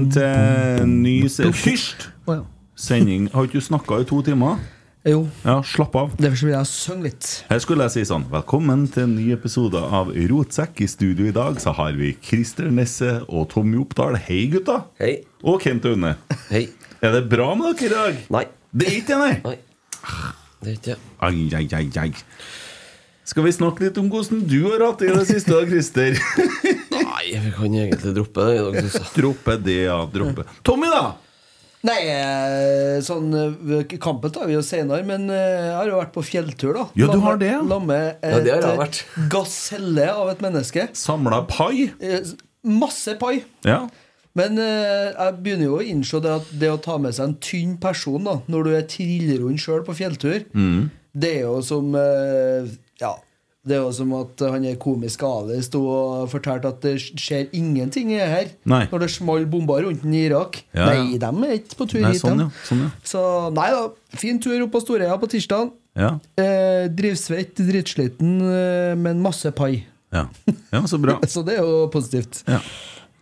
Velkommen til ny se- Hysj! Sending. Har ikke du snakka i to timer? Jo, Ja, slapp av. derfor vil jeg synge litt. Her skulle jeg si sånn Velkommen til en ny episode av Rotsekk. I studio i dag så har vi Christer Nesse og Tommy Oppdal. Hei, gutta. Hei. Og Kent Aune. Hei. Er det bra med dere i dag? Nei. Det er ikke det, nei? Nei. Det er ikke det. Ai, ai, ai, ai. Skal vi snakke litt om hvordan du har hatt det i det siste, da, Christer? Nei, vi kan egentlig droppe det i dag. droppe det, ja. Droppe. Tommy, da? Nei, eh, sånn eh, Kampen tar vi jo senere, men eh, jeg har jo vært på fjelltur, da. Ja, du har det, ja. La med et Ja, det har jeg vært. gaselle av et menneske. Samla pai? Masse pai. Ja. Men eh, jeg begynner jo å innse det at det å ta med seg en tynn person da når du er trillrund sjøl på fjelltur, Mm. det er jo som eh. Det er jo som at han er komisk Ali sto og fortalte at det skjer ingenting her Nei. når det small bomber rundt den i Irak. Ja, ja. Nei, dem er ikke på tur Nei, hit, sånn, ja. Sånn, ja. Så nei da, fin tur opp på Storøya på tirsdag. Ja. Eh, drivsvett, drittsliten, eh, men masse pai. Ja. ja, så bra. Så det er jo positivt. Ja.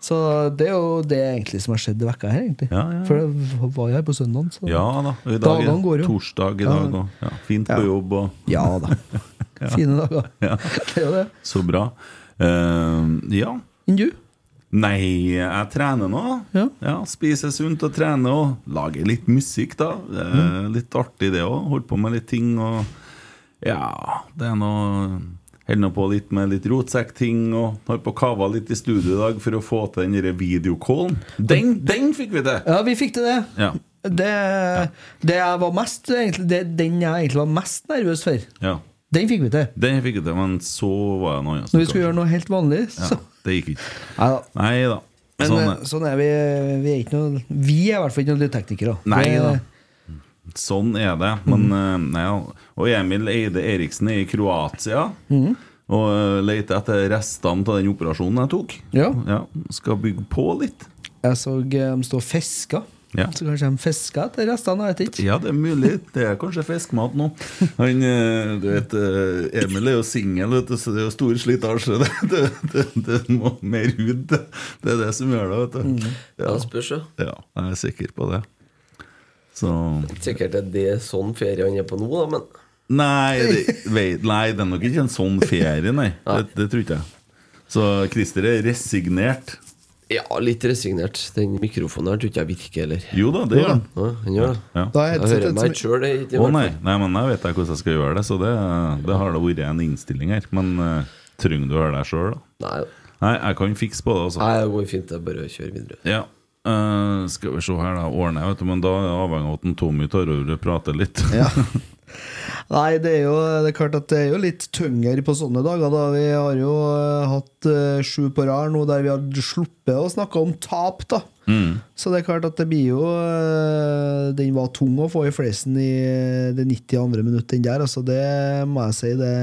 Så det er jo det egentlig som har skjedd i vekka her, egentlig. Ja, ja. For det var jo her på søndag. Ja da. og I dag er torsdag i dag. Ja, fint på jobb og Ja da. Fine dager. Ja. Det er jo det. Så bra. Uh, ja. Enn du? Nei, jeg trener nå. Ja. Spiser sunt og trener og lager litt musikk, da. Er Mm. Litt artig, det òg. Holder på med litt ting og Ja, det er noe Holder nå på litt med litt rotsekkting og har på kava litt i studio i dag for å få til den videocallen. Den, den fikk vi til! Ja, vi fikk til det. Ja. Det, det jeg var mest egentlig, det, Den jeg egentlig var mest nervøs for, ja. Den fikk vi til. Den fikk vi til, men så var det noe annet. Når vi skulle gjøre noe helt vanlig. så Ja, det gikk ikke. Nei da. Nei da. Men Sånn, er, sånn er vi. Vi er, noe, vi er i hvert fall ikke noen lydteknikere. Nei da. Sånn er det. Men mm. nei. Og Emil Eide Eriksen er i Kroatia. Og eh, leter etter restene av den operasjonen jeg tok. Ja. Skal bygge på litt. Jeg så eh, de stod og fiska. Ja. Så kanskje de fisker etter restene. Jeg vet ikke. Ja, det er mulig. Det er kanskje fiskemat nå. Han, eh, du vet, eh, Emil er jo singel, så det er jo stor slitasje. Det, det, det, det må mer hud. Det, er det som gjør det, vet du. Ja, spørs, ja. Ja, jeg er sikker på det. Så Sikkert er det sånn ferie han er på nå, da, men Nei, det, vei- nei, det er nok ikke en sånn ferie, nei. Det, det tror ikke jeg. Så Christer er resignert. Ja, litt resignert. Den mikrofonen her tror ikke jeg virker heller. Jo da, det gjør den. Ja, gjør det. Ja. Da Jeg hører meg sjøl, i Å nei, nei, men jeg vet jeg hvordan jeg skal gjøre det, så det, det har da vært en innstilling her. Men uh, trenger du å høre deg sjøl, da? Nei, Nei, jeg kan fikse på det, Også. Nei, det går fint. Det er bare å kjøre videre. Ja. Uh, skal vi se her, da. Ordner jeg, vet du. Men da er det avhengig av at en Tommy tar over og prater litt. Ja. Nei, det er jo det er klart at det er jo litt tyngre på sånne dager. da Vi har jo eh, hatt uh, sju på rad nå der vi har sluppet å snakke om tap. da Så det er klart at det blir jo uh, Den var tung å få i fleisen i det 92. minuttet, den der. Altså, det må jeg si. Det,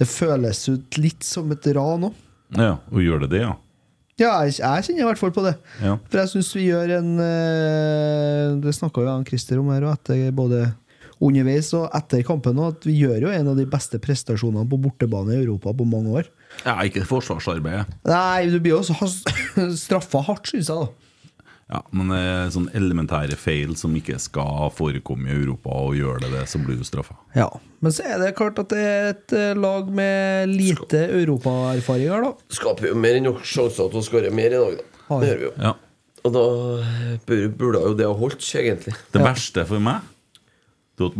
Det føles ut litt som et ran òg. Ja, og gjør det det, ja? Ja, jeg, jeg kjenner i hvert fall på det. Ja. For jeg syns vi gjør en Det snakka jo Christer om her, etter både underveis og etter kampen, at vi gjør jo en av de beste prestasjonene på bortebane i Europa på mange år. Ja, ikke forsvarsarbeidet. Nei, du blir jo også straffa hardt, syns jeg, da. Ja, men det er sånne elementære feil som ikke skal forekomme i Europa, og gjør det det, så blir du straffa. Ja, Men så er det klart at det er et eh, lag med lite europaerfaringer, da. Skaper jo mer enn nok sjanser til å skåre mer i dag, da. Det gjør vi jo. Ja. Og da burde, jo det ha holdt, egentlig. Det verste for meg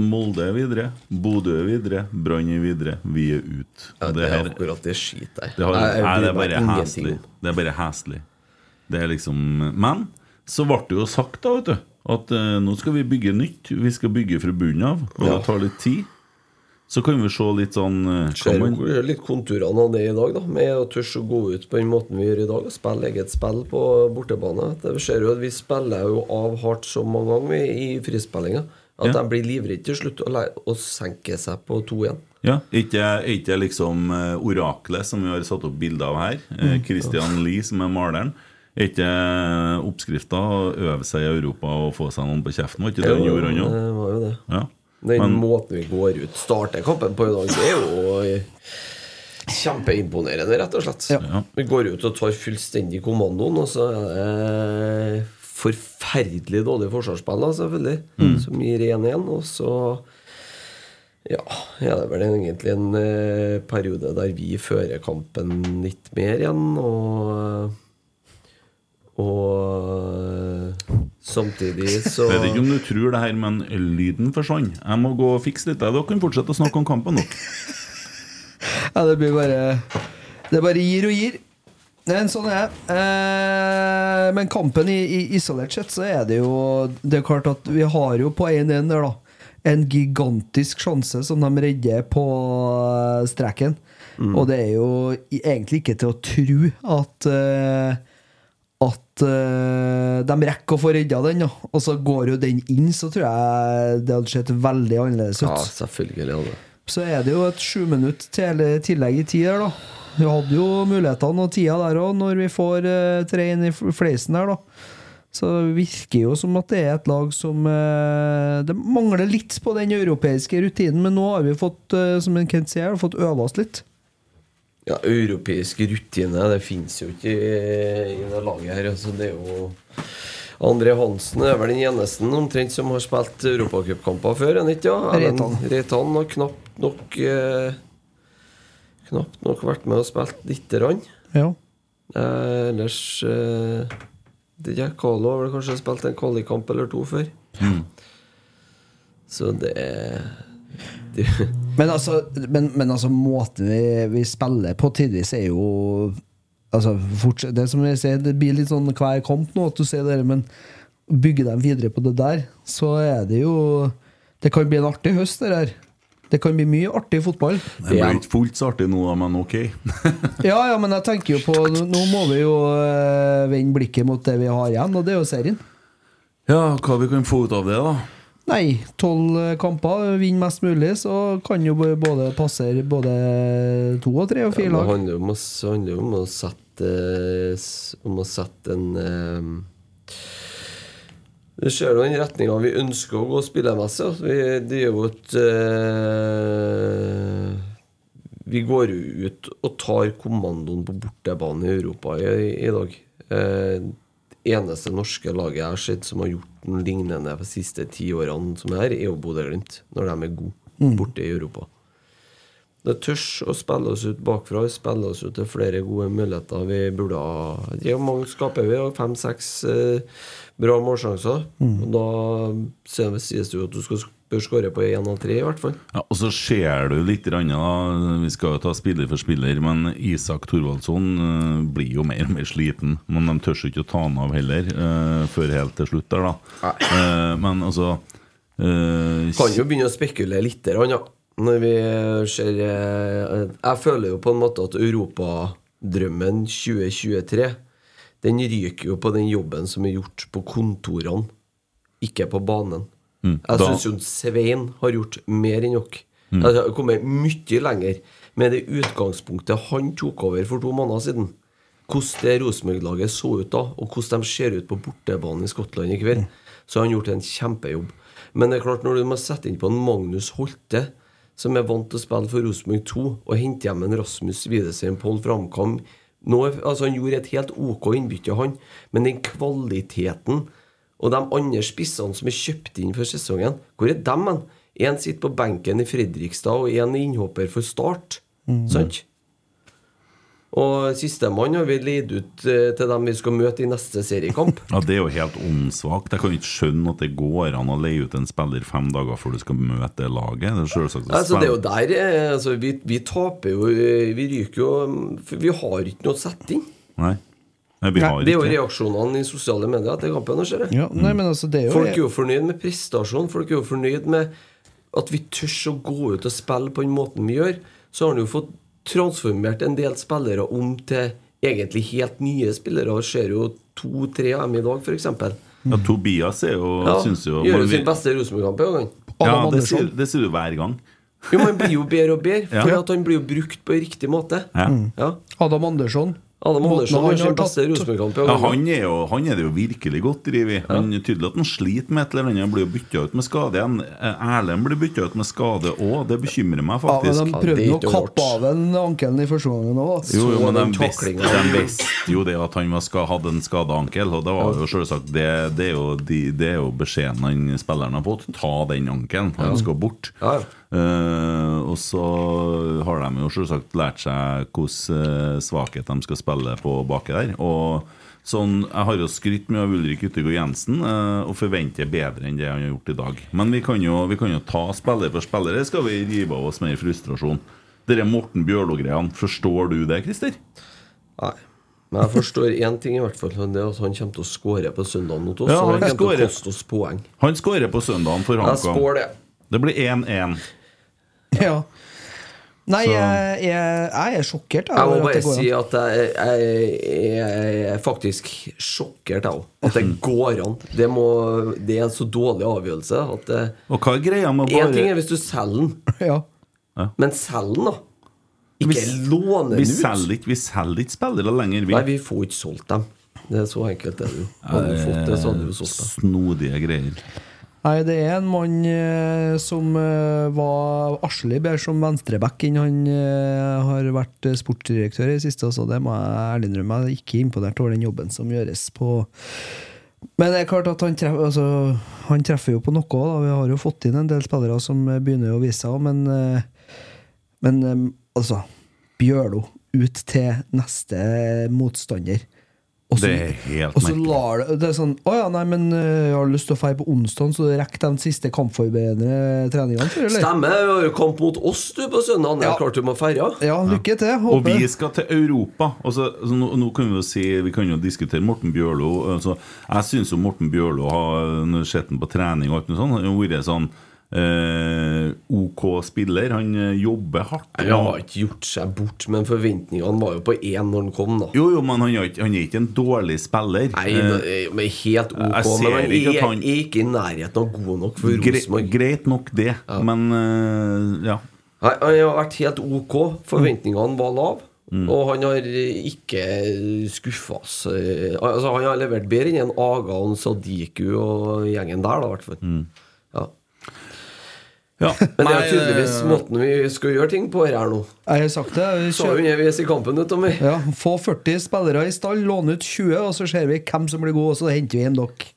Molde er videre, Bodø er videre, Brann er videre, vi er ut. Ja, det er akkurat det skit der. Det, har, jeg nei, det er bare heslig. Det er bare heslig. Det er liksom Men så ble det jo sagt, da, vet du, at uh, nå skal vi bygge nytt. Vi skal bygge fra bunnen av, og Ja. det tar litt tid. Så kan vi se litt sånn eh, Ser man, litt konturene av det i dag, da med å tørre å gå ut på den måten vi gjør i dag, og spille eget spill på bortebane. Det skjer jo at Vi spiller jo av hardt så mange ganger i frispillinga at Ja. de blir livredde til slutt og, og senker seg på to igjen. Ja, ikke, ikke liksom eh, oraklet som vi har satt opp bilde av her. Eh, Mm. Christian Lie, som er maleren. Er ikke oppskrifta å øve seg i Europa og få seg noen på kjeften? Var ikke det han gjorde, han òg? Det var jo det. Ja. Den Men- måten vi går ut starter kampen på i dag, det er jo eh, kjempeimponerende, rett og slett. Ja. Vi går ut og tar fullstendig kommandoen, og så er det forferdelig dårlig forsvarsspill, selvfølgelig, Mm. som gir 1-1. Og så ja, ja, det vel egentlig en eh, periode der vi fører kampen litt mer igjen, og og samtidig så Vet ikke om du tror det her, men lyden forsvant. Jeg må gå og fikse litt. Dere kan fortsette å snakke om kampen nå. Ja, det blir bare Det bare gir og gir. Men sånn er det. Eh, men kampen i, i isolert sett, så er det jo Det er klart at vi har jo på 1-1 der, da. En gigantisk sjanse som de redder på streken. streken. Og det er jo egentlig ikke til å tro at uh, at uh, de rekker å få redda den, Ja. Og så går jo den inn, så tror jeg det hadde sett veldig annerledes ut. Ja, selvfølgelig. hadde. Så er det jo et sju minutt til tillegg i tid her, da. Vi hadde jo mulighetene og tida der òg, når vi får uh, tre inn i fleisen der, da. Så det virker jo som at det er et lag som uh, Det mangler litt på den europeiske rutinen, men nå har vi fått, uh, som en Kent sier, fått øve oss litt. Ja, Europeisk rutine Det fins jo ikke i, i det laget her. Altså, det er jo André Hansen er vel den eneste omtrent som har spilt europacupkamper før. er han ikke? Ja? Reitan. Reitan har knapt nok eh, Knapt nok vært med og spilt lite grann. Ja. Eh, ellers eh, det er Carlo har vel kanskje spilt en kvalikkamp eller to før. Så det er det, Men altså, men, men altså måten vi, vi spiller på tidvis er jo Altså, fortsatt, det som jeg sier, det blir litt sånn hver kamp nå at du sier det, men bygger dem videre på det der, så er det jo Det kan bli en artig høst, det der. Det kan bli mye artig fotball. Det blir ikke fullt så artig nå, men ok. Ja, ja, men jeg tenker jo på Nå må vi jo øh, vende blikket mot det vi har igjen, og det er jo serien. Ja, hva vi kan få ut av det, da? Nei, tolv øh, kamper, vinne mest mulig, så kan jo både passere både to og tre og ja, fire det lag. om, å handler jo om å sette Om å sette en eh, Det ser jo den retninga vi ønsker å gå spillermessig. altså. Vi, det er jo et eh, Vi går jo ut og tar kommandoen på bortebane i Europa i, i dag. Eh, eneste norske laget jeg har sett som har gjort noe lignende de siste ti årene, som er her, er jo Bodø-Glimt, når de er gode borte i Europa. Det tørs å spille oss ut bakfra. Spille oss ut til flere gode muligheter. Vi burde ha Hvor mange skaper vi, fem-seks eh, bra målsjanser. Og da sies det jo at du skal bør skåre på én av tre, i hvert fall. Ja, og så ser du litt, da, vi skal jo ta spiller for spiller, men Isak Thorvaldsson eh, blir jo mer og mer sliten. Men de tør ikke å ta han av heller, uh, før helt til slutt der, da. Uh, men altså uh, Kan jo begynne å spekulere litt, grann, ja. Når vi ser Jeg føler jo på en måte at europadrømmen 2023 Den ryker jo på den jobben som er gjort på kontorene, ikke på banen. Mm, Jeg syns jo Svein har gjort mer enn nok. Altså, Jeg har kommet mye lenger med det utgangspunktet han tok over for to måneder siden. Hvordan det Rosenborg-laget så ut da, og hvordan de ser ut på bortebanen i Skottland i kveld, så har han gjort en kjempejobb. Men det er klart, når du må sette inn på en Magnus Holte, som er vant til å spille for Rosenborg 2, og hente hjem en Rasmus Widesheim Pål Framkam nå, altså Han gjorde et helt OK innbytte, han, men den kvaliteten og de andre spissene som er kjøpt inn for sesongen, hvor er dem hen? Én sitter på benken i Fredrikstad, og én er innhopper for Start. Sant? Og sistemann har vi leid ut eh, til dem vi skal møte i neste seriekamp. Ja, Det er jo helt åndssvakt. Jeg kan ikke skjønne at det går an å leie ut en spiller fem dager før du skal møte det laget. Det er selvsagt Altså, det er jo der eh, altså, vi, vi taper jo eh, Vi ryker jo For vi har ikke noe å sette inn. Nei. Nei, vi har Det er jo reaksjonene i sosiale medier etter kampen. ser jeg. Ja, nei, men altså, det er jo Folk er jo fornøyd med prestasjon. Folk er jo fornøyd med at vi tør å gå ut og spille på den måten vi gjør. Så har han jo fått transformert en del spillere om til egentlig helt nye spillere. Og ser jo to-tre av dem i dag, f.eks. Ja, Tobias er jo Ja, synes jo gjør jo vi- sin beste Rosenborg-kamp i gang. Ja, det sier, det sier du hver gang. Jo, han blir jo bedre og bedre, Ja. for at han blir jo brukt på riktig måte. Ja. Ja. Adam Andersson. Adam Andersson han gjør sin beste Rosenborg-kamp Ja, han, er jo, han er det jo virkelig godt drevet. Han er tydelig at han sliter med et eller annet. Han blir bytta ut med skade igjen. Erlend blir bytta ut med skade òg. Det bekymrer meg Ja, men faktisk. de prøvde jo å kappe av en ankelen i første gangen òg. Jo, jo, men den de visste, de visste jo det at han hadde en skada ankel. Og det var jo selvsagt Det, det, er, jo, de, det er jo beskjeden han spilleren har fått. Ta den ankelen. Han skal bort. Ja, Eh, og så har de jo selvsagt lært seg hvilken uh, svakhet de skal spille på baki der. Og sånn, Jeg har jo skrytt mye av Ulrik Yttergård Jensen uh, og forventer bedre enn det han har gjort i dag. Men vi kan jo, vi kan jo ta spiller for spiller. Skal vi rive av oss mer frustrasjon? Dere Morten Bjørlo-greiene, forstår du det, Christer? Nei. Men jeg forstår én ting, i hvert fall. og Det er at han kommer til å skåre på søndag mot oss. Ja, han han kommer til å koste oss poeng. Han skårer på søndagen for HamKam. det. Det blir 1-1. Ja. Nei, jeg, jeg, jeg er sjokkert. jeg, Jeg må bare si at jeg, jeg, jeg er faktisk sjokkert, jeg òg. At det går an. Det, må, det er en så dårlig avgjørelse at det Og hva er greia med å Én ting er hvis du selger den, Ja. men selg den, da. Ikke Vi- låne Vi den ut. selger ikke, vi selger ikke spillere lenger, vi. Nei, vi får ikke solgt dem. Det er så enkelt det er det jo. Hadde vi fått det, så hadde vi solgt dem. Snodige greier. Nei, det er en mann eh, som eh, var arselig bedre som venstreback enn han eh, har vært eh, sportsdirektør i det siste. Så det må jeg ærlig innrømme. Jeg er ikke imponert over den jobben som gjøres på Men det er klart at han, treffer, altså, han treffer jo på noe. Da. Vi har jo fått inn en del spillere som eh, begynner å vise seg, men, eh, men altså Bjørlo ut til neste motstander. Og så- Det er helt og så merkelig. lar det Det er sånn Å ja, nei, men eh, jeg har lyst til å feire på onsdag, så rekker de siste kampforberedende treningene for, eller? Stemmer. Vi har jo kamp mot oss du på søndag. Ja. klart du må feire. Ja, lykke til. Håper. Og vi skal til Europa. Altså, altså, nå, nå kan Vi jo si Vi kan jo diskutere Morten Bjørlo. Altså, jeg syns Morten Bjørlo har sett ham på trening, og alt noe sånt, han har vært sånn eh, OK spiller. Han eh, jobber hardt. Han har ikke gjort seg bort, men forventningene var jo på én når han kom, da. Jo, jo, men han er ikke, han er ikke en dårlig spiller. Nei, Eh, men helt ok, jeg ser men han ikke er, han- er ikke i nærheten av god nok for gre Rosenborg. greit nok, det, men eh, ja. Nei, Han har vært helt ok. Forventningene var lave. Mm. Og han har ikke skuffa oss. Eh, Altså, han har levert bedre enn en Aga og Sadiku og gjengen der, da, i hvert fall. Mm. Ja. Men det er jo tydeligvis eh, måten vi skal gjøre ting på her nå. Jeg har sagt det. Vi kjører, underveis i kampen, vet du, Tommy. ja, få 40 spillere i stall, låne ut 20, og så ser vi hvem som blir gode, og så henter vi hjem dere.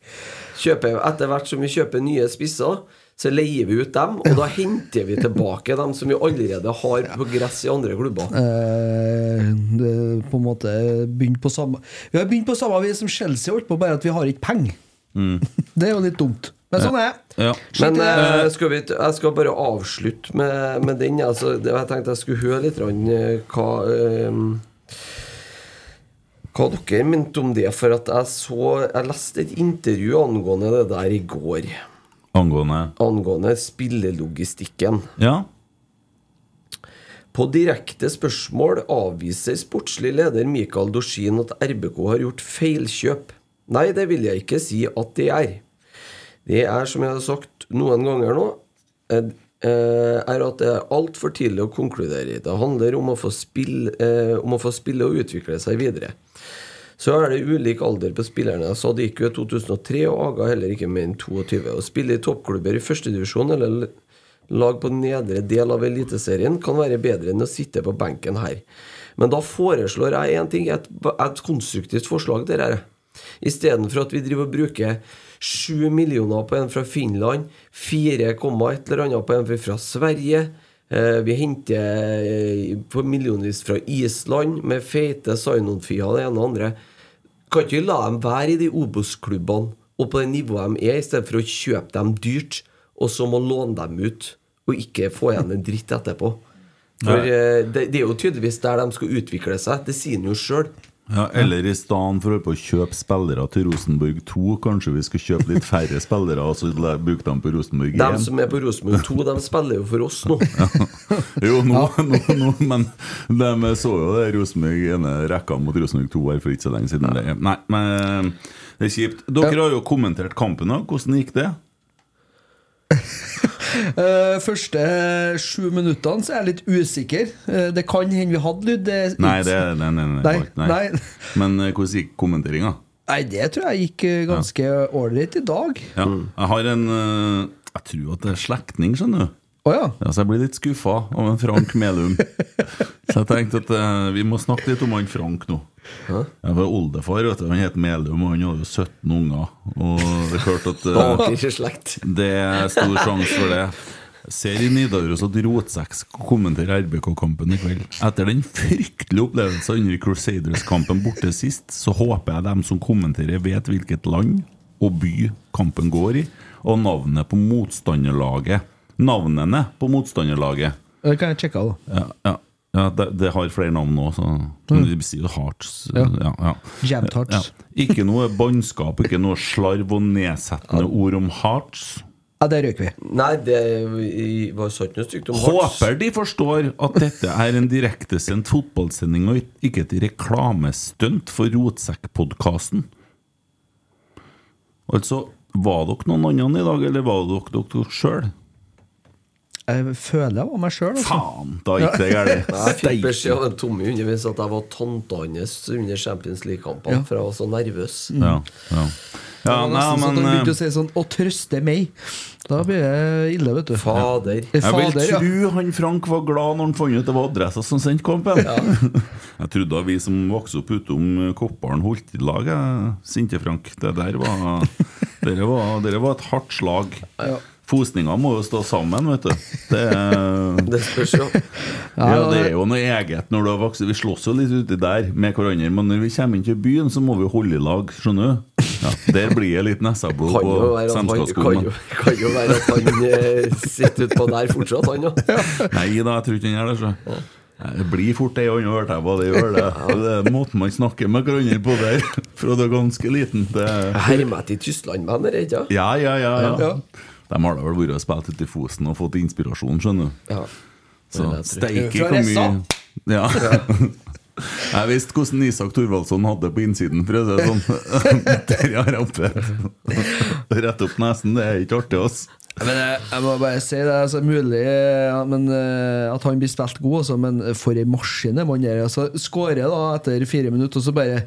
Kjøper, etter hvert som vi kjøper nye spisser, så leier vi ut dem, og da henter vi tilbake dem som vi allerede har på gress i andre klubber. Eh, det på en måte begynt på samme Vi har begynt på samme vis som Chelsea holdt på, bare at vi har ikke penger. det er jo litt dumt. Men sånn er det. ja. Men eh, skal vi, jeg skal bare avslutte med, med den. Altså, det, jeg tenkte jeg skulle høre litt grann, eh, hva eh, Hva dere mente om det. For at jeg så Jeg leste et intervju angående det der i går. Angående Angående spillelogistikken. Ja. På direkte spørsmål avviser sportslig leder Mikael Dorsin at RBK har gjort feilkjøp. Nei, det vil jeg ikke si at det er. Det er, som jeg har sagt noen ganger nå, eh, er at det er altfor tidlig å konkludere i. Det handler om å, få spille, eh, om å få spille og utvikle seg videre. Så er det ulik alder på spillerne. Sadiku er 2003, og Aga heller ikke mer enn 22. Å spille i toppklubber i førstedivisjon eller lag på nedre del av Eliteserien kan være bedre enn å sitte på benken her. Men da foreslår jeg én ting, et, et konstruktivt forslag til dere. Istedenfor at vi driver og bruker 7 millioner på en fra Finland, 4, et eller annet på en fra Sverige. Eh, Vi henter eh, på millionvis fra Island med feite sign-on-fier det ene og andre. Kan ikke vi la dem være i de Obos-klubbene og på det nivået de er, i stedet for å kjøpe dem dyrt, og så må låne dem ut og ikke få igjen en dritt etterpå? For eh, det, det er jo tydeligvis der de skal utvikle seg. Det sier han jo sjøl. Ja, eller i stedet for å kjøpe spillere til Rosenborg 2, kanskje vi skal kjøpe litt færre spillere og så bruke dem på Rosenborg 1? De som er på Rosenborg 2, de spiller jo for oss nå. Jo, nå, nå, nå men de så jo det Rosenborg ene rekka mot Rosenborg 2 her for ikke så lenge siden. Nei, men det er kjipt. Dere har jo kommentert kampen. da Hvordan gikk det? Eh, første sju minuttene så er jeg litt usikker. Uh, det kan hende vi hadde lyd. Nei, det nei, nei, nei, Nei. Men uh, hvordan gikk kommenteringa? Nei, det tror jeg gikk ganske ålreit i dag. Ja. Jeg har en Jeg tror at det er slektning, skjønner du. Å ja. Ja, så jeg blir litt skuffa av en Frank Melum. så jeg tenkte at eh, vi må snakke litt om han Frank nå. Jeg var oldefar, vet du. Han het Melum, og han hadde jo 17 unger. Og det er klart at eh, Baker slekt. det er stor sjanse for det. Ser i Nidaros at Rotsekk skal kommentere RBK-kampen i kveld. Etter den fryktelige opplevelsen under Crusaders-kampen borte sist, så håper jeg dem som kommenterer, vet hvilket land og by kampen går i, og navnet på motstanderlaget. Navnene på motstanderlaget. Det kan jeg sjekke av, da. Ja, ja, ja det, det har flere navn nå, så men vi sier Hearts. Ja. Ja, ja. Jabbed Hearts. Ja. Ikke noe bannskap, ikke noe slarv og nedsettende ord om Hearts. Ja, det røyker vi. Nei, det var sa ikke noe stygt om Hearts. Håper de forstår at dette er en direktesendt fotballsending og ikke et reklamestunt for Rotsekkpodkasten. Altså, var dere noen andre i dag, eller var dere dere sjøl? Jeg føler jeg var meg sjøl. Altså. Faen, da gikk det galt. Jeg fikk beskjed av en Tommy underveis at jeg var tanta hans under Champions League-kampene, Ja. for jeg var så nervøs. Ja, ja. Ja var nei, nesten sånn at men han begynte eh, å si sånn 'Å trøste meg'. Da blir det ille, vet du. Fader. Ja. jeg vil Fader, ja. tro han Frank var glad når han fant ut det var adressa som sendte kampen. jeg trodde vi som vokste opp utom Kopparen, holdt i lag. Sinte Frank. Det der var Dere var, dere var et hardt slag. Fosninga må jo stå sammen, vet du. Det, Det spørs jo. ja, det er jo noe eget når du har vokst Vi slåss jo litt uti der med hverandre, men når vi kommer inn til byen, så må vi holde i lag, skjønner du? Ja, der blir det litt nesablod på han, kan kan jo være at han eh, sitter utpå der fortsatt, han òg. Nei da, jeg tror ikke han gjør det. Så. Det blir fort hørte jeg hva det gjør. Det Det er måten man snakker med hverandre på der, fra du er ganske liten. til Hermet i Tyskland-band, er det ikke? ja, ja, ja, ja. Ja. De har da vel vært og spilt ute i Fosen og fått inspirasjon, skjønner du. Ja. Så er steike hvor mye Ja. Jeg visste hvordan Isak Thorvaldsson hadde det på innsiden, for å si det sånn. Der har jeg oppe. Rett opp nesen, det er ikke artig, ass. Men jeg, jeg må bare si det. Altså, mulig ja, men, eh, at han blir spilt god, altså, men for ei maskin er man der. Altså, Skårer da etter fire minutter, og så bare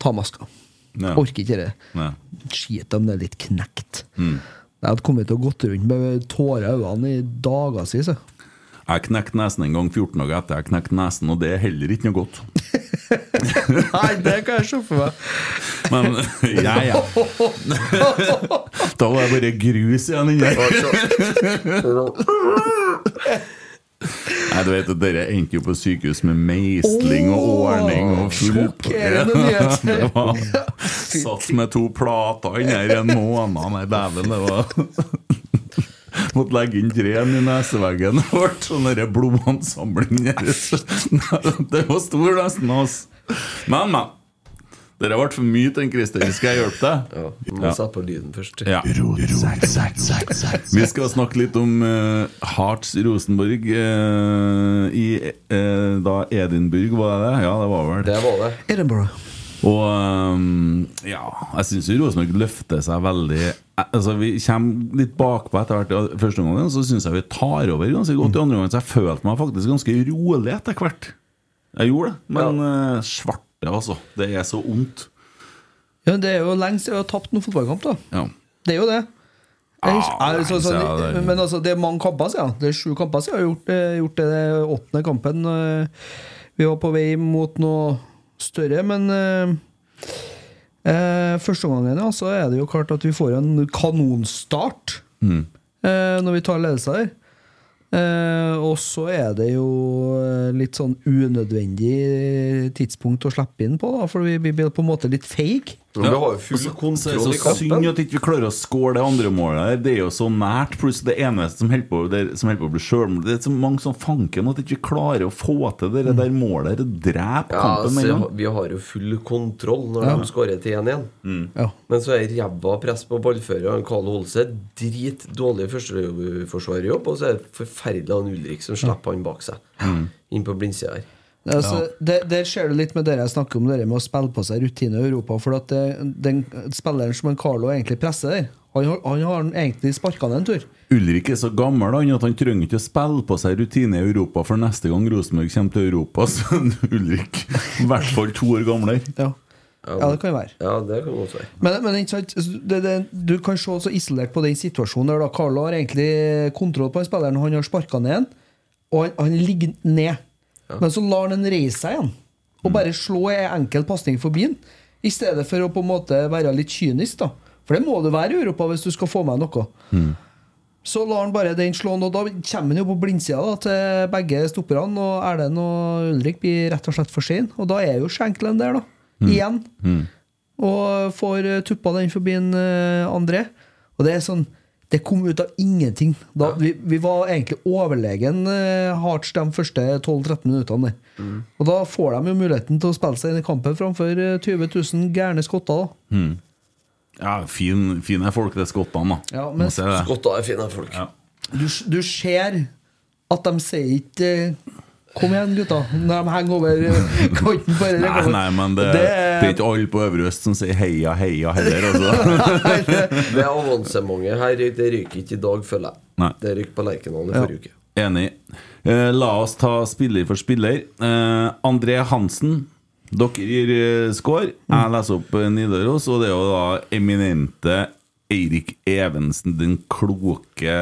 ta maska. Ja. Orker ikke det. Ja. Skit om det er litt knekt. Jeg hadde kommet til å gått rundt med tårer i øynene i dagevis. jeg. Jeg knekte nesen en gang 14 dager etter jeg knekte nesen, og det er heller ikke noe godt. Nei, det kan jeg se for meg. Men ja, ja. Da var jeg bare grus igjen inni der. Nei, du vet at Dere endte jo på sykehus med meisling og ordning og nyhet. Det var Satt med to plater inni en måned. Nei, dæven, det var Måtte legge inn krem i neseveggen. Det ble sånn blodansamling. Det var stor, nesten. Altså. Men, men. Dere ble for mye til en Christer. Skal jeg hjelpe deg? Ja, vi må sette på lyden først. Ja. Vi skal snakke litt om uh, Hearts Rosenborg uh, i uh, da Edinburgh, var det det? Ja, det var vel Det var det. Edinburgh. Og um, ja, jeg syns Rosenborg løfter seg veldig Altså Vi kommer litt bakpå etter hvert. Første omgang så syns jeg vi tar over ganske godt i andre omgang. Så jeg følte meg faktisk ganske rolig etter hvert. Jeg gjorde det. Men øh, svarte, altså. Det er så vondt. Ja, det er jo lenge siden vi har tapt noen fotballkamp, da. Ja. Det er jo det. Jeg- jeg- lenge så- så- er- men altså, det er mange kamper siden. Det er sju kamper siden vi har gjort, det- gjort det det åttende kampen. eh, Vi var på vei mot noe større, men eh, eh, første gangen ja, så er det jo klart at vi får en kanonstart Mm. eh, når vi tar ledelse her. Eh, og så er det jo eh, litt sånn unødvendig tidspunkt å slippe inn på, da, for vi, blir på en måte litt feige. Men vi har jo full Så kontroll i det så synd kampen. at ikke vi klarer å score det andre målet. der. Det er jo så nært. Pluss det eneste som holder på, det, som holder på å bli sjølmål. Det er så mange som fanker at vi ikke klarer å få til det der målet. Det Drepe Ja, kampen med en altså, vi har jo full kontroll når Ja. de skårer til 1-1. Ja. Men så er ræva press på ballfører. Karl Holse dritdårlig førsteforsvarerjobb, og så er det forferdelig han Ulrik som slipper han bak seg. Inn på blindsida her. Altså, det, Der ser du litt med det jeg snakker om, det med å spille på seg rutine i Europa. For at det, den spilleren som en Carlo egentlig presser der, han, har- han har egentlig sparka ned en tur. Ulrik er så gammel han, at han trenger ikke å spille på seg rutine i Europa, for neste gang Rosenborg kommer til Europa, så Ulrik i hvert fall to år gamlere. Ja, ja det kan jo være. Ja, det kan også være. Men, men ikke sant, det, det, du kan se så isolert på den situasjonen der da Carlo har egentlig kontroll på den spilleren. Han har sparka ned en, og han, han ligger ned. Men så lar han den reise seg igjen og bare slå en enkel pasning forbi den. I stedet for å på en måte være litt kynisk. da For det må du være i Europa hvis du skal få med noe. Så lar han bare den slå, og da kommer han jo på blindsida da, til begge stopperne. Og Erlend og Ulrik blir rett og slett for sene. Og da er jo Schenkelen der, da. Igjen. Og får tuppa den forbi en eh, André. Og det er sånn Det kom ut av ingenting. Da, vi, vi var egentlig overlegen uh, hardt de første 12-13 minuttene. Mm. Og da får de jo muligheten til å spille seg inn i kampen framfor eh, 20 000 gærne skotter. da Ja, fin, fine folk, det skottene, da. Ja, men. Skotter er fine folk. Ja. du, du ser at de sier ikke eh, Kom igjen, gutta. Når de henger over kanten. Bare Nei, nei, men det, det, er ikke alle på Øvre Øst som sier heia, heia heller. Altså. Det avansementet her det ryker ikke i dag, føler jeg. Nei. Det ryker på Lerkendal i Ja. forrige uke. Enig. Eh, la oss ta spiller for spiller. Eh, André Hansen. Dere gir eh, score. Jeg leser opp eh, Nidaros, og det er jo da eminente Eirik Evensen, den kloke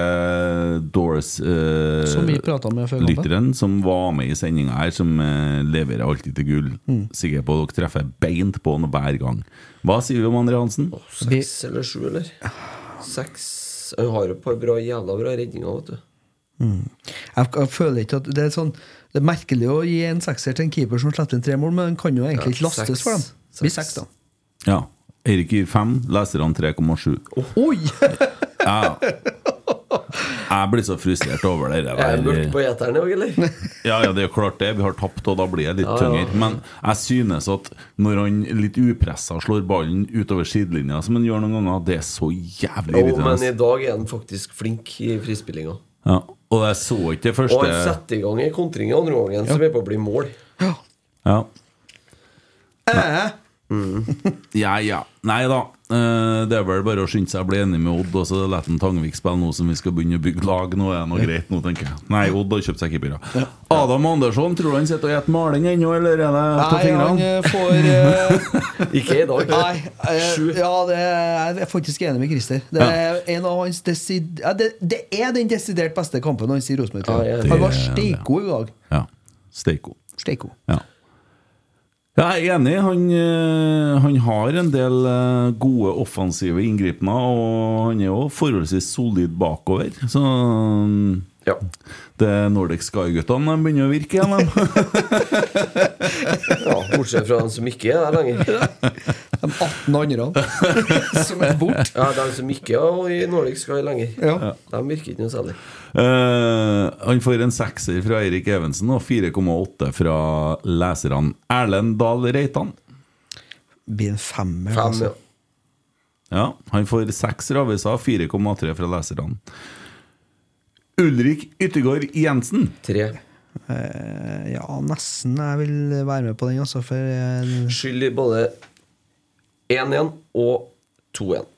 Doors eh, Som vi pratet med før lytteren, som var med i sendinga her, som eh, leverer alltid til gull. Sikker på at dere treffer beint på han hver gang. Hva sier vi om André Hansen? Seks eller sju, eller? Seks Han har jo et par bra, jævla bra redninger, vet du. Jeg, jeg føler ikke at Det er sånn Det er merkelig å gi en sekser til en keeper som slipper inn tre mål, men han kan jo egentlig ikke lastes for dem. Det blir seks, da. Ja. Eirik gir fem, leserne 3,7. Oi! Ja. Jeg blir så frustrert over det Er jeg mørkt på der. gjeteren òg, eller? Ja, ja, det er klart det. Vi har tapt, og da blir jeg litt Ja, ja. Men jeg synes at når han litt upressa slår ballen utover sidelinja, som han gjør noen ganger, det er så jævlig irriterende. men i dag er han faktisk flink i frispillinga. Ja. Og jeg så ikke det Og han første setter i gang en kontring i andre gangen som er på å bli mål. Ja. Eh, Ja, ja. Nei da. Eh, det er vel bare å skynde seg å bli enig med Odd, og så la han Tangvik spille nå som vi skal begynne å bygge lag. Nå er det noe greit, nå, tenker jeg. Nei, Odd har kjøpt seg keepere. Adam Andersson, tror du han sitter og spiser maling ennå, eller er det på nei, han eh, får uh... Ikke i dag. Nei, uh, ja, det er, jeg er faktisk enig med Christer. Det er en av hans desid, ja, det, det er den desidert beste kampen hans i Rosenborg. Ja, Han var steikgod i dag. Ja. Steiko. Steikgod. Ja. Ja, Jeg er enig. Han, eh, han har en del eh, gode offensive inngripener, og han er jo forholdsvis solid bakover. Så mm, Ja. det Nordic Sky-guttene begynner å virke igjen. de. ja, Bortsett fra den som ikke er der lenger. De 18 andre som er borte. Ja, De som ikke er i Nordic Sky lenger. Ja. De virker ikke noe særlig. Uh, han får en sekser fra Eirik Evensen og 4,8 fra leserne. Erlend Dahl Reitan. Blir en femmer. Fem, altså. ja. Ja, han får seks raviser, 4,3 fra leserne. Ulrik Yttergård Jensen. Tre. Eh, ja, nesten. Jeg vil være med på den, altså. For jeg, Skyld i både 1-1 og 2-1.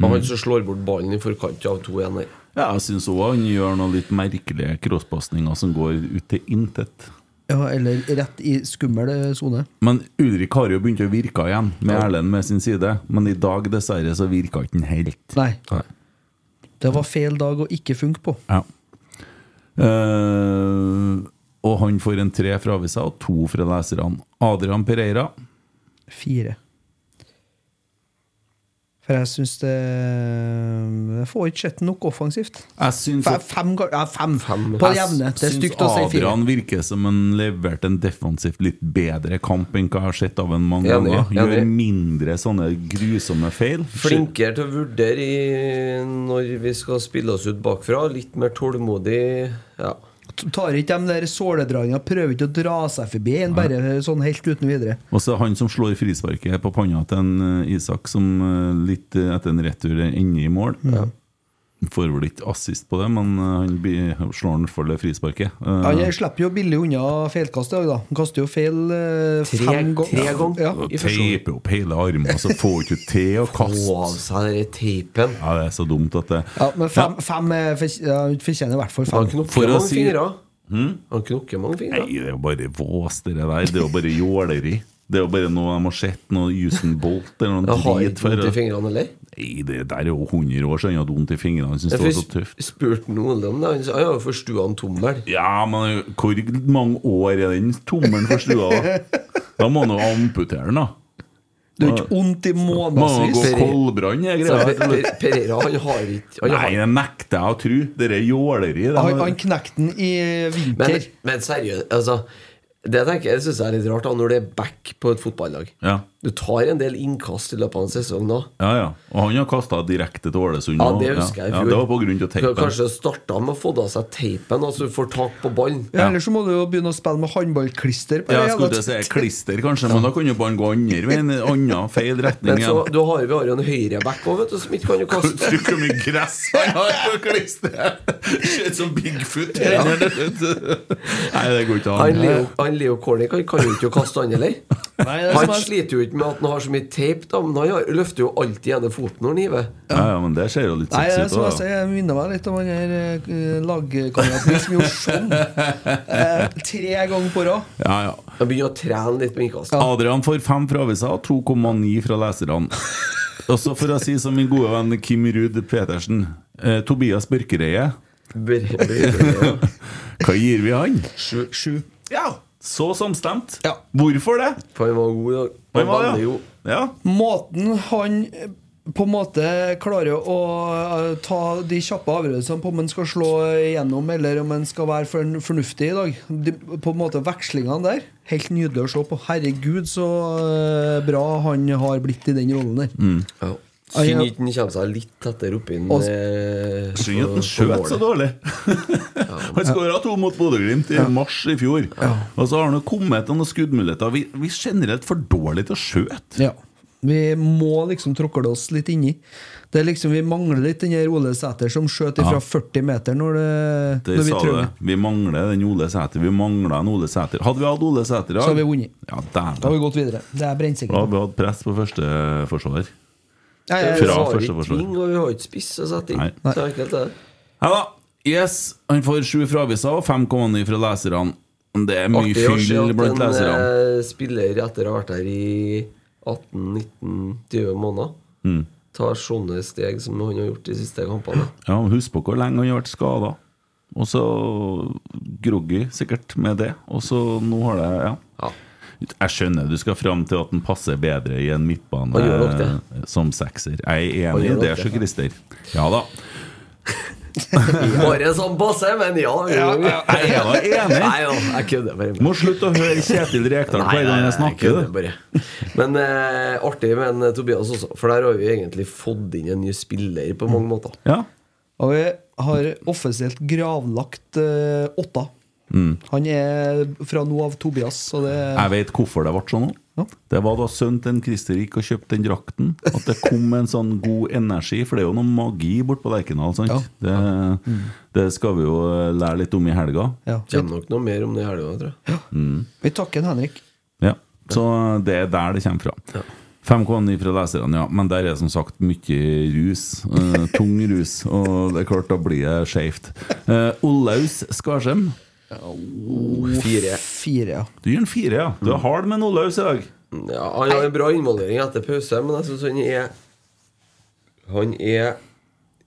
Og han som slår bort ballen i forkant av 2-1 her. Ja, jeg syns òg han gjør noen litt merkelige crosspasninger som går ut til intet. ja, eller rett i skummel eh, sone. Men Ulrik har jo begynt å virke igjen, med Erlend med sin side. Men i dag, dessverre, så virka ikke han helt. Nei. Det var feil dag å ikke funke på. Ja. Eh, og han får en tre fra avisa og to fra leserne. Adrian Pereira. Fire. For jeg syns det Jeg får ikke sett nok offensivt. Jeg syns Fem, at- fem, ja, fem, på det jevne. Det er stygt å si fire. Adrian virker som han leverte en defensivt litt bedre kamp enn hva jeg har sett av en mange Enig, ganger. Gjør enig. mindre sånne grusomme feil. Flinkere til å vurdere i, når vi skal spille oss ut bakfra. Litt mer tålmodig. Ja. Tar ikke de der såledragene, prøver ikke å dra seg forbi en bare sånn helt uten videre. Og så han som slår frisparket på panna til en eh, Isak, som eh, litt eh, etter en retur ender i mål. Får vel ikke assist på det, men eh, han slår han for det frisparket. Ja, Han slipper jo billig unna feilkast i dag, da. Han kaster jo feil eh, Tre- fem ganger. tre ganger. Ja. og teiper opp hele armen, så får han ikke til å kaste. Få av seg den teipen. Ja, det er så dumt at det ja, men fem, fem er ja, han fortjener i hvert fall Han fem. knokker For å mange si- fingre. Han knokker mange fingre. Nei, det er jo bare vås, det der. Det er jo bare jåleri. Det er jo bare noe de har sett, noe Usain Bolt eller noe Jeg har drit ikke vondt i fingrene, eller? Nei, det der er jo 100 år siden han hadde vondt i fingrene. Han syntes det var så Jeg tøft. spurte Ole om det. Han sa han har jo forstua en tommel. Ja, men hvor mange år er den tommelen forstua? da? Da må han jo amputere den, da. Det er jo ikke vondt i Må han månedsvis. gå koldbrann, jeg greia. Per- greier. Per- Pereira han har ikke han Nei, har, det nekter jeg å tro. Det er jåleri. Han, han knekte den i men, vinter. men seriøst, altså Det tenker jeg synes er litt rart da når det er back på et fotballag. Ja. Du tar en del innkast i løpet av en sesong da. ja, ja. Og han har kasta direkte til Ålesund. Ja, det husker jeg i ja. Det var på grunn av teipen. Kanskje starta med å få av seg teipen, altså du får tak på ballen. Ja, Eller så må du jo begynne å spille med håndballklister. Ja, det jeg skulle til å si klister, kanskje, men da kan jo ballen gå andre veien. Annen feil retning Men så, du har, vi har jo en høyreback òg, vet du, som ikke kan jo kaste. Tror hvor mye gress han har på klisteret? Ser ut som Bigfoot. Nei, det går ikke an. Han Leo han kan jo ikke kaste han heller. Er Han er- sliter jo ikke med at han har så mye teip, da, men han løfter jo alltid ene foten når han hiver. Ja, ja, men det ser jo litt sexy ut. som jeg sier, jeg minner meg litt om han her eh, lagkameraten som gjorde sånn eh, tre ganger på rad. Ja, ja. Han begynner å trene litt på innkast. Adrian får fem fra avisa og 2,9 fra leserne. Og så for å si som min gode venn Kim Ruud Petersen eh, Tobias Børkereie. Bør- bør- Hva gir vi han? Sju. Ja, så samstemt. Ja. Hvorfor det? For han var god i dag. Han var det, jo. ja. Måten han på en måte klarer å ta de kjappe avgjørelsene på om han skal slå igjennom eller om han skal være fornuftig i dag. De, på en måte Vekslingene der. Helt nydelig å se på. Herregud, så eh, bra han har blitt i den rollen der. Ah, ja. Synd ikke han kommer seg litt tettere oppi den. Og- eh, Synd at han skjøt så dårlig. Han skåra to mot Bodø-Glimt i mars i fjor. Og så har han kommet til noen skuddmuligheter. Vi, vi er generelt for dårlige til å skjøte. Ja. Vi må liksom tråkle oss litt inni. Det er liksom, Vi mangler litt den Ole Sæter som skjøt fra Ja. 40 meter når, det, Det når vi trenger det. Vi mangler den Ole Sæter. Vi mangla en Ole Sæter. Hadde vi hatt Ole Sæter dag Så hadde vi vunnet. Ja, Da har vi gått videre. Det er Da hadde vi hatt press på første ja, Vi Fra første forsvar. ving, og vi har ikke spiss å sette inn. Nei. Så enkelt er det. Ja da. Yes, han får sju fra avisa og 5,9 fra leserne. Det er mye Artig å se fyll at blant en eh, spiller etter å ha vært her i 18-19-20 måneder Mm. tar sånne steg som han har gjort de siste kampene. Ja, Husk på hvor lenge han har vært skada. Og så groggy, sikkert, med det. Og så nå har det Ja. Ja. Jeg skjønner du skal fram til at den passer bedre i en midtbane nok eh, som sekser. Jeg er enig i det, det. så Christer. Ja da. Bare sånn passe, men ja. ja, Jeg er da enig. Nei, ja, jeg kødder bare. Må slutte å høre Kjetil Rekdal hver gang jeg snakker. Jeg bare. Men eh, artig med en Tobias også, for der har vi egentlig fått inn en ny spiller på mange måter. Ja. Og vi har offisielt gravlagt uh, Åtta. Mm. Han er fra nå av Tobias, så det Jeg vet hvorfor det ble sånn Ja. Det var da sønnen til en Christer gikk og kjøpte den drakten. At det kom en sånn god energi, for det er jo noe magi borte på Lerkendal. Ja. Det, det skal vi jo eh, lære litt om i helga. Ja. Kommer nok noe mer om det i helga, tror jeg. Vi takker Henrik. Ja, Så det er der det kommer fra. 5,9 fra leserne, ja. Men der er som sagt mye rus. Uh, tung rus. Og det er klart, da blir det skeivt. Uh, Olaus Skarsheim. Fire. Fire, ja. Du gir en fire, ja. Du er hard med noe løs i dag. Ja, han har en bra involvering etter pause, men jeg syns han er Han er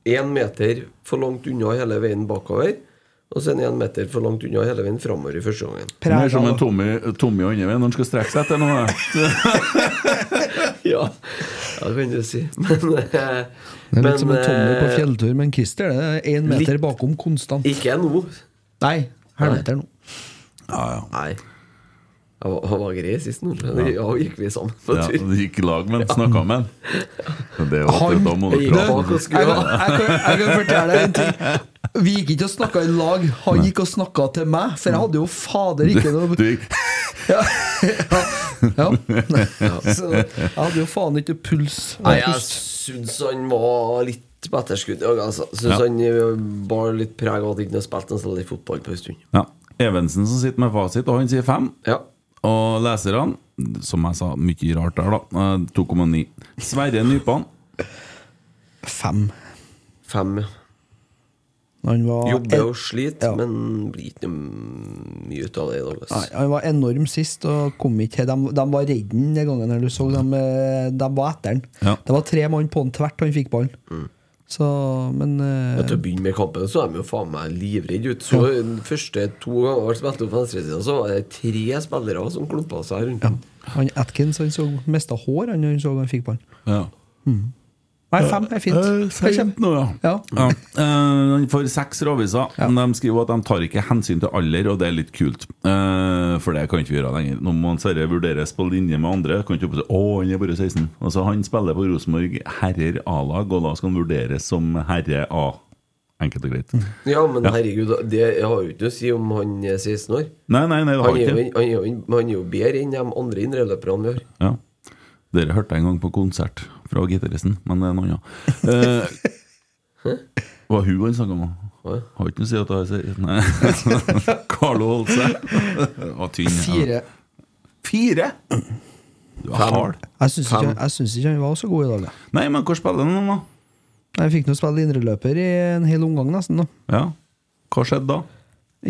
én meter for langt unna hele veien bakover. Og så er han én meter for langt unna hele veien framover i første gangen. Det er som en Tommy, Tommy andre veien når han skal strekke seg etter noe. Ja, ja det kan du si. Men, eh, Det er litt som en Tommy på fjelltur fjelltur, men Christer det er én meter litt- bakom konstant. Ikke nå. Nei, halvmeter nå. Ja, ja. var, han var grei sist nå. Ja, gikk vi sammen på Ja, tur. du gikk i lag med ham, snakka med ham. Det akkurat da må du prate. Jeg kan, jeg, jeg kan fortelle deg en ting. Vi gikk ikke og snakka i lag. Han gikk og snakka til meg, for jeg hadde jo fader ikke noe Du gikk ja, ja, ja. Så jeg hadde jo faen ikke puls. Nei, jeg syns han var litt på etterskudd i dag. Altså. Syns Ja. han eh, bar litt preg av at han ikke har spilt en særlig fotball på en stund. Ja. Evensen som sitter med fasit, og han sier fem. Ja. Og leserne, som jeg sa, mye rart der, da. eh, 2,9. Sverre Nypan. Fem. Fem. ja. Han var, Jobber og sliter, Ja. men blir ikke mye ut av det i dag. Nei, han var enorm sist og kom ikke til. De, de var redde den den gangen du så. De, eh, de var etter han. Ja. Det var tre mann på han tvert han fikk ballen. Så, men eh, til å begynne med kampen så er de jo faen meg livredde ut. Så de første to ganger ble spilt opp på venstresida, så var det tre spillere som klumpa seg rundt. Ja. han Atkins han så mista hår han, han så han fikk ballen. Ja. Nei, fem er fint. Eh, Det er kjempe- nå, ja. Ja. Ja. Eh, for seks råviser. Ja. De skriver at de tar ikke hensyn til alder, og det er litt kult. Eh, for det kan ikke vi gjøre lenger. Nå må han Sverre vurderes på linje med andre. Kan ikke bare si, å, han er bare 16 Altså Han spiller på Rosenborg herrer A-lag, og da skal han vurderes som herre A. Enkelt og greit. Ja, men Ja. herregud, det har jo ikke noe å si om han er 16 år. Nei, nei, nei, det Han har er, jo, ikke han, er jo, han er jo bedre enn de andre indreløperne vi har. ja. Dere hørte jeg en gang på konsert fra gitaristen, men det er noe annet. Eh, var hun han snakka om? Hva? Har ikke noe å si at jeg sier Nei. Carlo Holse. Var tynn. Fire. Fire? Du er hard. Jeg syns ikke, han var så god i dag. da. Nei, men hvor spiller han nå, da? Jeg fikk nå spille indreløper i en hel omgang, nesten. da Ja. Hva skjedde da?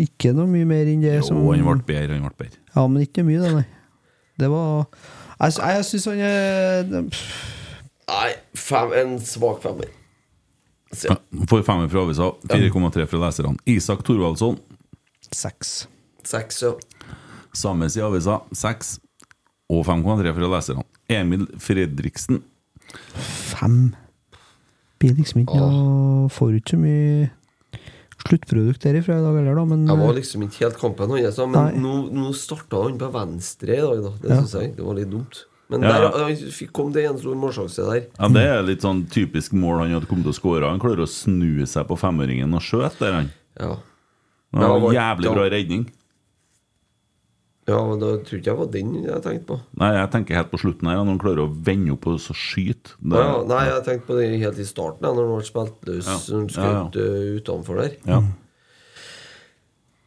Ikke noe mye mer enn det Jo, som han ble bedre. Han ble bedre. Ja, men ikke mye, det, nei. Det var Jeg, jeg syns han er Nei, fem, en svak femmer. Ja, Får femmer fra avisa, 4,3 fra leserne. Isak Thorvaldsson, seks. Seks, ja. samme side av avisa, 6. Og 5,3 fra leserne. Emil Fredriksen, Fem. Blir liksom ikke noe Får ikke så mye sluttprodukt derifra i dag heller, da, men Jeg var eh, liksom ikke helt kampen hans, men Nei. nå, nå starta han på venstre i dag, da. Det Ja. synes jeg det var litt dumt. Men Ja. der, han kom det en stor målsjanse der. Ja, Det er litt sånn typisk mål han hadde kommet til å skåre. Han klarer å snu seg på femøringen og skjøte der, han. Ja. Det var en Jævlig bra redning. ja, men da tror ikke jeg var den jeg tenkte på. Nei, jeg tenker helt på slutten her, når han klarer å vende opp og så skyte. Det- Ja, nei, jeg tenkte på det helt i starten, når han ble spilt løs. Ja. Han Ja, ja. uh, utenfor der. Ja.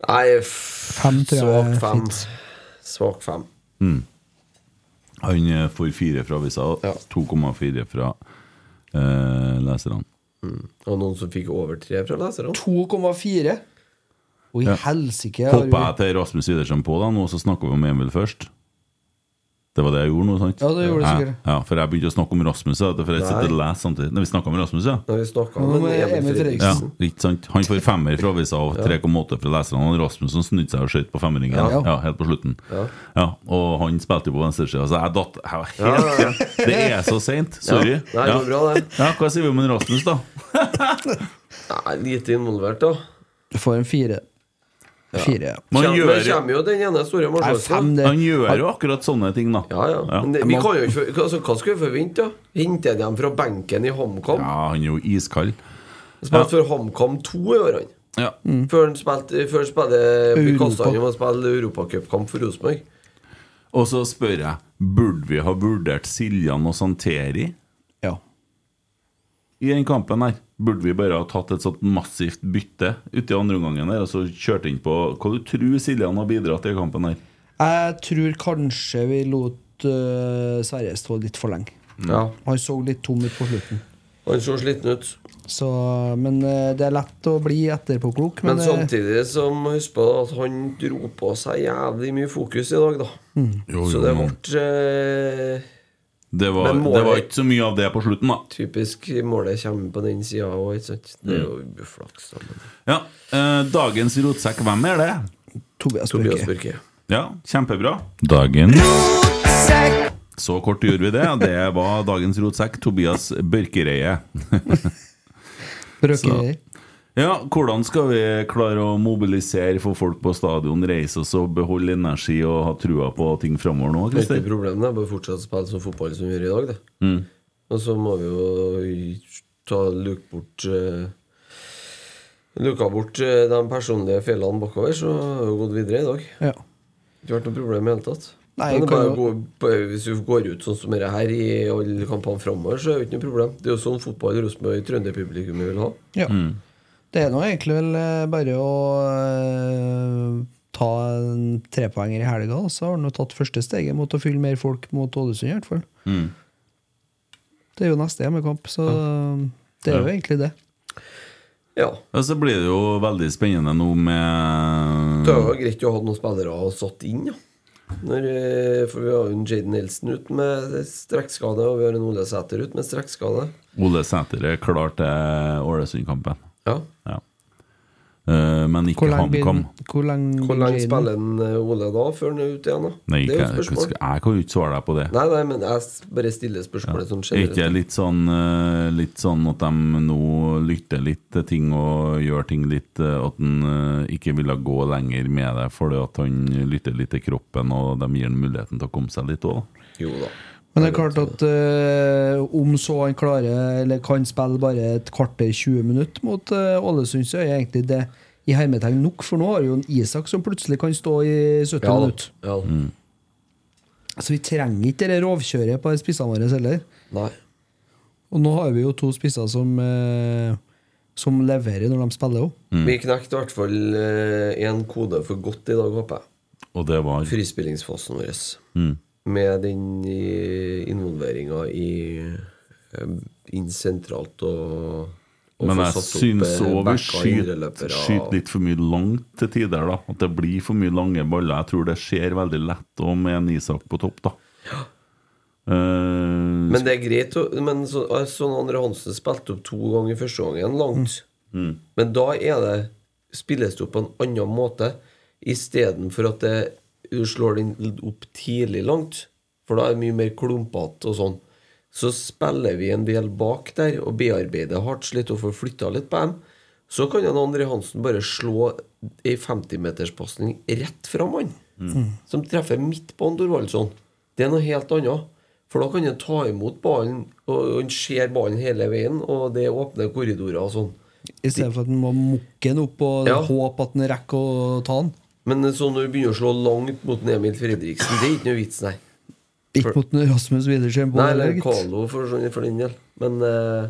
Nei, f- Fem svak fem. Svak fem. Han eh, får fire fra avisa, og Ja. 2,4 fra eh, leserne. Og noen som fikk over tre fra leserne. 2,4. Og i Ja. helsike Hopper jeg til Rasmus Widersen på da, nå så snakker vi om Emil først? Det var det jeg gjorde nå, sant? Ja, det gjorde det sikkert. ja, for jeg begynte å snakke om Rasmus, Da, for jeg sitter og leser samtidig. Nei, vi snakket om Rasmus, ja. Når vi snakka om Emil Fredriksen. Ja, ikke sant? Han får femmer fra avisa og 3,8 fra leserne. Rasmus som snudde seg og skjøt på femmeringen ja. Ja. helt på slutten. Ja. Ja, og han spilte jo på venstresida, så jeg datt jeg var helt, Ja, ja, Det er så seint. Sorry. Ja. Nei, det var bra, det. Ja, hva sier vi om en Rasmus, da? Nei, lite involvert, da. Du får en fire. Fire, ja. Man gjør, men kommer jo den ene store det han gjør jo akkurat sånne ting, da. Ja, ja. Ja. Men det, vi kan jo ikke altså, Hva skal vi forvente, da? Henter de dem fra benken i HamKam? Ja, han er jo iskald. Spilte for HamKam to i år, han. Ja. Før han spilte Før han om å spille europacupkamp for Rosenborg. Og så spør jeg Burde vi ha vurdert Siljan og Santeri. I den kampen her? Burde vi bare ha tatt et sånt massivt bytte uti i andre omgangen der og så kjørt inn på Hva du tror Siljan har bidratt i kampen her? Jeg tror kanskje vi lot uh, Sverre stå litt for lenge. Ja. Han så litt tom ut på slutten. Han så sliten ut. Så, men uh, det er lett å bli etterpåklok. Men Men, så samtidig som husk på at han dro på seg jævlig mye fokus i dag, da. Jo, Så det ble eh, det, var, målet- det var ikke så mye av det på slutten, da. typisk målet kommer på den sida òg, ikke sant. Det er jo uflaks. da, Ja, eh, Dagens rotsekk, hvem er det? Tobias Tobias Børke. Børke. Ja, kjempebra. Dagens Så kort gjorde vi det. Det var dagens rotsekk. Tobias Børkereie. Brøkeri. Ja, hvordan skal vi klare å mobilisere, få folk på stadion, reise oss og beholde energi og ha trua på ting framover nå, Det er ikke problemet det er bare å fortsette å spille som fotball som vi gjør i dag, det. Mm. Og så må vi jo ta luke bort uh, Luka bort uh, de personlige feilene bakover, så har vi gått videre i dag. Ja. Ikke vært noe problem i hele tatt. Nei, Men det bare gå, bare, hvis du går ut sånn som dette her i alle kampene framover, så er det ikke noe problem. Det er jo sånn fotball Rosenborg Trønderpublikummet vil ha. Ja. Det er nå egentlig vel eh, bare å uh, ta en trepoenger i helga, og så har han jo tatt første steget mot å fylle mer folk mot Ålesund, i hvert fall. Mm. Det er jo neste hjemmekamp, så det er jo egentlig det. Ja. Ja, så blir det jo veldig spennende nå med Det er jo greit å ha noen spillere å satt inn, ja. Når, eh, for vi har jo en Jaden Nelson ut med strekkskade, og vi har en Ole Sæter ut med strekkskade. Ole Sæter er klar til Ålesund-kampen. Ja. Ja. Uh, men ikke HamKam. Hvor lenge spiller en eh, Ole da, før han er ute igjen? da? Nei, det er jo jeg, spørsmål. jeg kan jo ikke svare deg på det. Nei, nei, men jeg bare stiller spørsmålet sånn Er ikke generelt. litt sånn, eh, litt sånn at de nå lytter litt til ting og gjør ting litt At han ikke ville gå lenger med det fordi at han lytter litt til kroppen, og de gir han muligheten til å komme seg litt òg? Jo da. Men det er klart at uh, om så han klarer Eller kan spille bare et kvarter 20 minutter mot Ålesund, uh, så er egentlig det i hermetegn nok. For nå har jo en Isak som plutselig kan stå i 70 Ja, minutter. Ja. Så vi trenger ikke det rovkjøret på spissene våre heller. Nei. Og nå har vi jo to spisser som, uh, som leverer når de spiller òg. Vi knekte i hvert fall én kode for godt i dag, håper jeg. Og det var Frispillingsfasen vår. Mm. Med den involveringa i eh, inn sentralt og, og Men jeg syns eh, òg vi skyter, skyter litt for mye langt til tider. da At det blir for mye lange baller. Jeg tror det skjer veldig lett òg med en Isak på topp. da Eh, Men det er greit å, Men så, sånn Andre Hansen spilte opp to ganger i første gangen langt. Mm. Men da er det spilles det opp på en annen måte istedenfor at det, du slår den opp tidlig langt. For da er det mye mer klumpete og sånn. Så spiller vi en del bak der og bearbeider hardt, slitt og får flytta litt på dem. Så kan han André Hansen bare slå ei 50-meterspasning rett fram, han. Som treffer midt på han Thorvaldsson. Det er noe helt annet. For da kan han ta imot ballen, og han ser ballen hele veien, og det åpner korridorer og sånn. I stedet for at han må mukke den opp og Ja. håpe at han rekker å ta den. Men så når du begynner å slå langt mot en Emil Fredriksen, det er ikke noe vits, nei. Ikke mot en Rasmus Widersen Nei, eller. Carlo for, sånn- for den del. Men uh,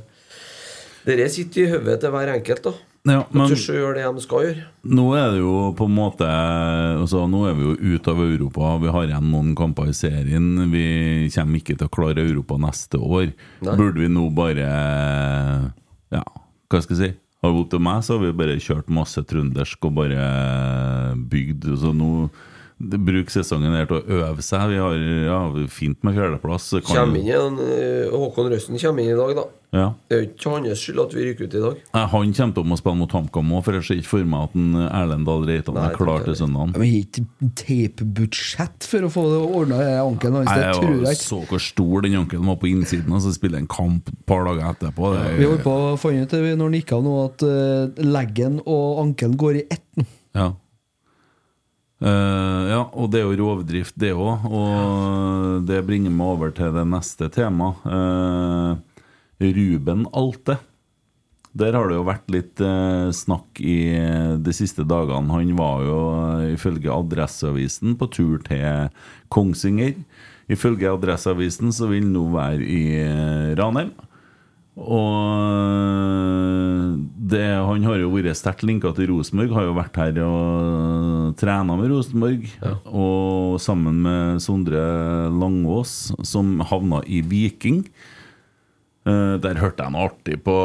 dere sitter i hodet til hver enkelt, da. Ja, men det de skal gjøre. nå er det jo på en måte altså, Nå er vi jo ute av Europa. Vi har igjen noen kamper i serien. Vi kommer ikke til å klare Europa neste år. Nei. Burde vi nå bare Ja, hva skal jeg si? Har det til meg, så har vi bare kjørt masse trøndersk og bare bygd. Så nå det- Bruk sesongen her til å øve seg. Vi har ja, fint med fjerdeplass. Det kan- inn igjen, eh, Håkon Røsten kommer inn i dag, da. Ja. Det er jo ikke hans skyld at vi ryker ut i dag. Nei, Han kommer til å spille mot HamKam òg, for jeg ser ikke for meg at en Erlend Dahl Reitan er klar til søndagen. Men ikke tape-budsjett for å få det ordna ankelen hans. Jeg, Jeg jeg så hvor stor den ankelen var på innsiden, og så spiller en kamp et par dager etterpå. Det, Vi holdt på å finne ut det når han gikk av nå, at uh, leggen og ankelen går i ett. Ja. Eh, ja, og det er jo rovdrift, det òg. Og det bringer meg over til det neste temaet. Uh, Ruben Alte. Der har det jo vært litt uh, snakk i de siste dagene. Han var jo eh, ifølge Adresseavisen på tur til Kongsvinger. Ifølge Adresseavisen så vil han nå være i Ranheim. Og det, han har jo vært sterkt linka til Rosenborg. Har jo vært her og trena med Rosenborg. Og sammen med Sondre Langås, som havna i Viking. Eh, der hørte jeg noe artig på,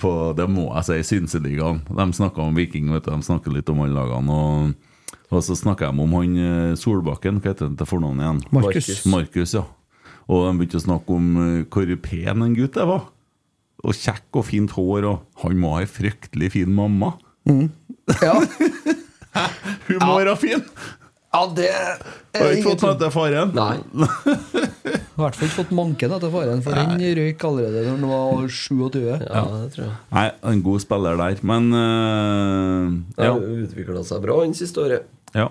på det må jeg si, Synseligaen. De snakka om Viking, vet du, de snakker litt om alle lagene. Og, og så snakka de om han eh, Solbakken, hva heter han til fornavn igjen? Markus. Markus, ja. Og de begynte å snakke om eh, hvor pen en gutt det var. Og kjekk og fint hår, og han må ha ei fryktelig fin mamma. Ja. Hun må være fin! ja, det Har er ikke fått noe til faren. Nei. I hvert fall ikke fått manken etter faren, for den røyk allerede da han var 27. Ja, det tror jeg. Nei, en god spiller der, men eh, Det ja. har utvikla seg bra den siste året. ja.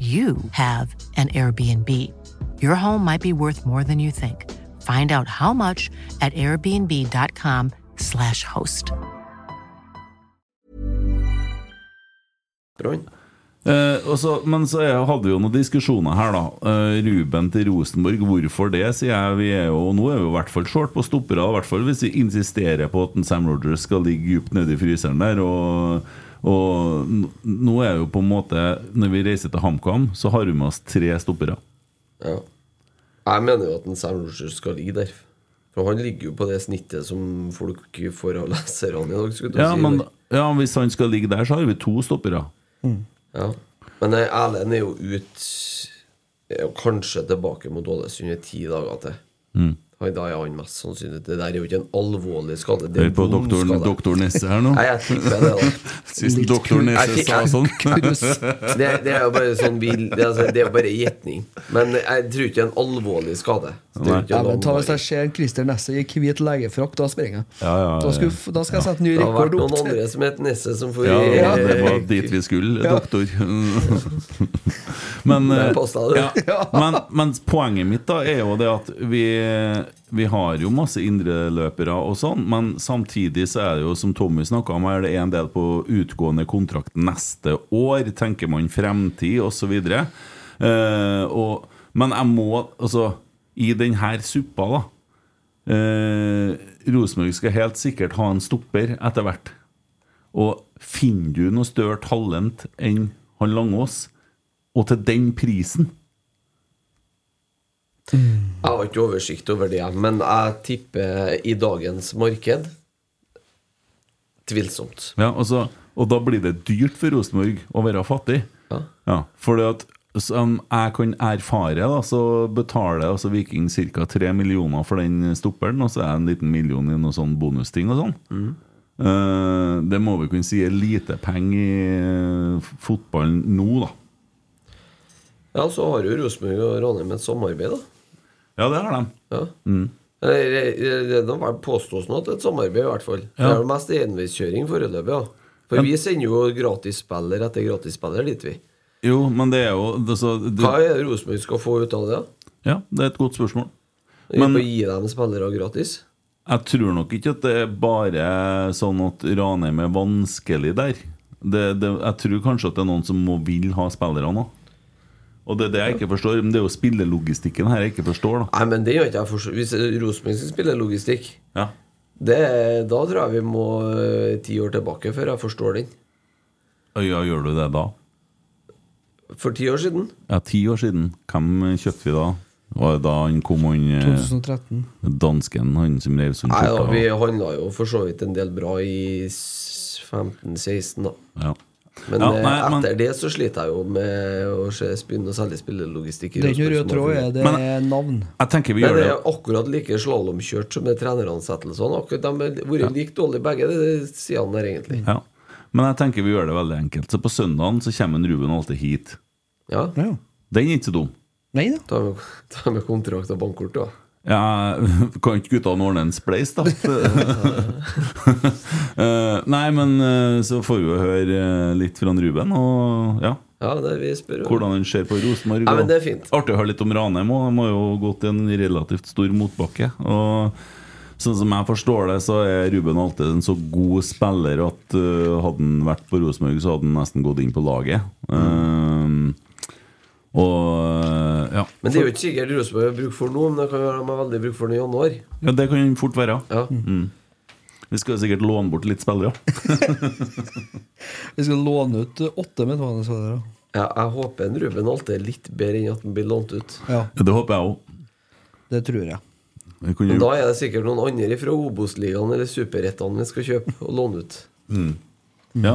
you have an Airbnb. Your home might be worth more than you think. Find out how much at airbnb.com/slash host. Eh, og men så er, hadde vi jo noen diskusjoner her, da. Eh, Ruben til Rosenborg, hvorfor det? sier jeg. Vi er jo, nå er vi i hvert fall short på stoppere, i hvert fall hvis vi insisterer på at en Sam Rogers skal ligge dypt nede i fryseren der. Og, og nå er jo på en måte Når vi reiser til HamKam, så har vi med oss tre stoppere. Ja. Jeg mener jo at en Sam Rogers skal ligge der. For han ligger jo på det snittet som folk får av leserne i dag. Ja, si. men ja, hvis han skal ligge der, så har vi to stoppere. Ja. Men eh, Erlend er jo ut er Kanskje tilbake mot Ålesund i ti dager til. Mm. Da er han mest sannsynlig Det der er jo ikke en alvorlig skade. Hør en på doktoren, doktor, skade. doktor Nesse her nå. Nei, jeg tipper det, da. Sist doktor Nesse sa sånn. Det, det er jo bare sånn bil Det, altså, det er jo bare gjetning. Men jeg tror ikke det er en alvorlig skade. Ja, men ta Hvis jeg ser Christer Nesse i hvit legefrakk, da springer jeg. Ja, ja, Da, ja. skal, da skal jeg sette ny Det har vært noen andre som het Nesse, som får Ja, det var dit vi skulle, Ja. doktor. Men, men, men poenget mitt da er jo det at vi, vi har jo masse indreløpere og sånn, men samtidig så er det jo, som Tommy snakka om, er det en del på utgående kontrakt neste år. Tenker man fremtid, osv. Uh, og- men jeg må Altså, i denne suppa, da uh, Rosenborg skal helt sikkert ha en stopper etter hvert. Og finner du noe større talent enn han Langås, og til den prisen Jeg har ikke oversikt over det, men jeg tipper i dagens marked Tvilsomt. ja, altså, Og da blir det dyrt for Rosenborg å være fattig. Ja. Ja, for at som jeg kan erfare, da, så betaler altså Viking ca. 3 millioner for den stopperen, og så er det en liten million i noen sånn bonusting og sånn. Eh, det må vi kunne si er lite penger i eh, fotballen nå, da. Ja, så har jo Rosenborg og Ranheim et samarbeid, da. Ja, det har de. Ja. Mm. Det påstås nå at det er et samarbeid, i hvert fall. Det er mest enveiskjøring foreløpig, ja. For vi sender jo gratisspiller etter gratisspiller dit, vi. Jo, men det er jo det, så, det, Hva er det Rosenborg skal få ut av det? Ja, det er et godt spørsmål. Men, Men- å gi dem spillere gratis? Jeg tror nok ikke at det er bare sånn at Ranheim er vanskelig der. Det, det, jeg tror kanskje at det er noen som må vil ha spillere nå. Og det er det jeg ikke forstår. Men det er jo spillelogistikken her jeg ikke forstår, da. Nei, men det gjør ikke jeg forstår. Hvis Rosenborg skal spille logistikk, Ja. det, da tror jeg vi må eh, ti år tilbake før jeg forstår den. ja, gjør du det da? For ti år siden? Ja, ti år siden. Hvem kjøpte vi da? Var det da han kom, han eh, 2013. dansken, han som rev som Nei da, kjøpte vi handla jo for så vidt en del bra i 15-16, da. ja. Men Ja, nei, etter men- det så sliter jeg jo med å begynne å selge spillelogistikk. i Det er ikke Rosenborg rød tråd, er det Men- er navn. Jeg tenker vi gjør det det er akkurat like slalåmkjørt som det treneransettelsene. De har vært like dårlige begge de sidene der, egentlig. ja. Men jeg tenker vi gjør det veldig enkelt. Så på søndagen så kommer Ruben alltid hit. Ja. Ja. Den er ikke så dum. Nei da. Ta med, ta med kontrakt og bankkort, da. Ja, kan ikke guttene ordne en spleis, da? Eh, nei, men eh, så får vi jo høre eh, litt fra Ruben, og ja, Ja, det vi spør om. hvordan han ser på Rosenborg. Ja, men det er fint. Artig å høre litt om Ranheim òg. De har jo gått i en relativt stor motbakke. Og sånn som jeg forstår det, så er Ruben alltid en så god spiller at uh, hadde han vært på Rosenborg, så hadde han nesten gått inn på laget. Eh, og eh, ja. Men det er jo ikke sikkert Rosenborg har bruk for noe, men det kan være de har veldig bruk for noe i januar. ja, det kan fort være. Ja. Vi skal sikkert låne bort litt spillere. Vi skal låne ut åtte midtbanespillere. Ja, jeg håper en Ruben alltid er litt bedre enn at han blir lånt ut. Ja, Det håper jeg òg. det tror jeg. Men da er det sikkert noen andre fra Obos-ligaen eller Superettene vi skal kjøpe og låne ut. Ja,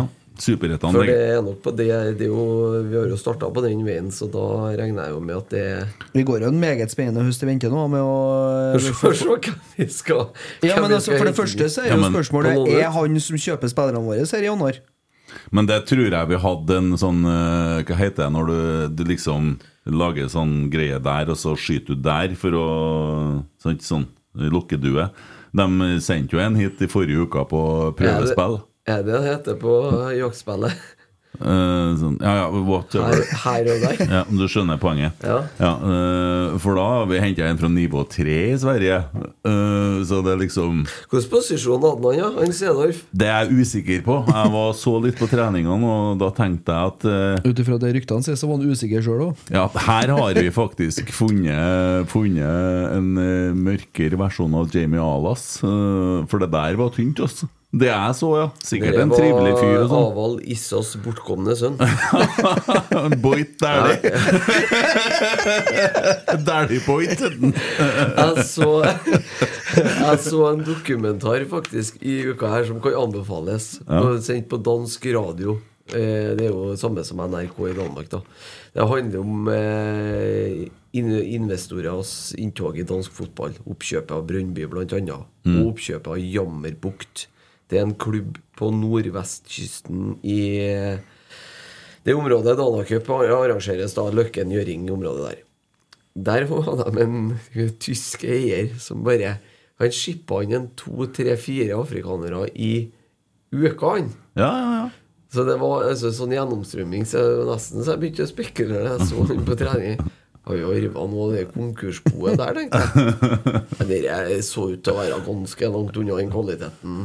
For det er nok på det, det er jo, Vi har jo starta på den veien, så da regner jeg jo med at det Vi går jo en meget spennende høst i vente nå med å se hvem vi skal Ja, men altså, For det første så er jo spørsmålet Er han som kjøper spillerne våre, her i januar. Men det tror jeg vi hadde en sånn eh, Hva heter det når du, du liksom lager sånn greie der, og så skyter du der for å Sånn, sånn lukkedue. De sendte jo en hit i forrige uke på prøvespill. Er det det heter på jaktspillet? Uh, sånn, ja, ja, Her, whatever. her og der? Ja, du skjønner poenget. Ja. eh, for da har vi henta en fra nivå tre i Sverige. Uh, så det er liksom Hvilken posisjon hadde han, ja? Han Sedorf? Det er jeg usikker på. Jeg var så litt på treningene, og da tenkte jeg at uh, Ut ifra det ryktene sier, så var han usikker sjøl òg. Ja, her har vi faktisk funnet, funnet en eh, mørkere versjon av Jamie Alas. eh, for det der var tynt, altså. Det er så, ja. Sikkert en trivelig fyr Det var Avald Issas bortkomne sønn. Boit Dæhlie. Dæhlie-Boit. Jeg så, jeg så en dokumentar faktisk i uka her som kan anbefales. Ja. Sendt på dansk radio. Eh, Det er jo det samme som NRK i Danmark. da Det handler om eh, investorers inntog i dansk fotball. Oppkjøpet av Brønnby, blant annet. Og oppkjøpet av Jammerbukt. Det er en klubb på nordvestkysten i eh, det området Danacup arrangeres da Løkken Gjøring-området der. Der var de en tysk eier som bare Han skippa inn en to, tre, fire afrikanere i uka, han. Ja, ja, ja. Så det var altså, sånn gjennomstrømming så nesten så jeg begynte å spekulere jeg så han på trening. Har vi arva noe av det konkursboet der, tenkte jeg. Men det så ut til å være ganske langt unna den kvaliteten.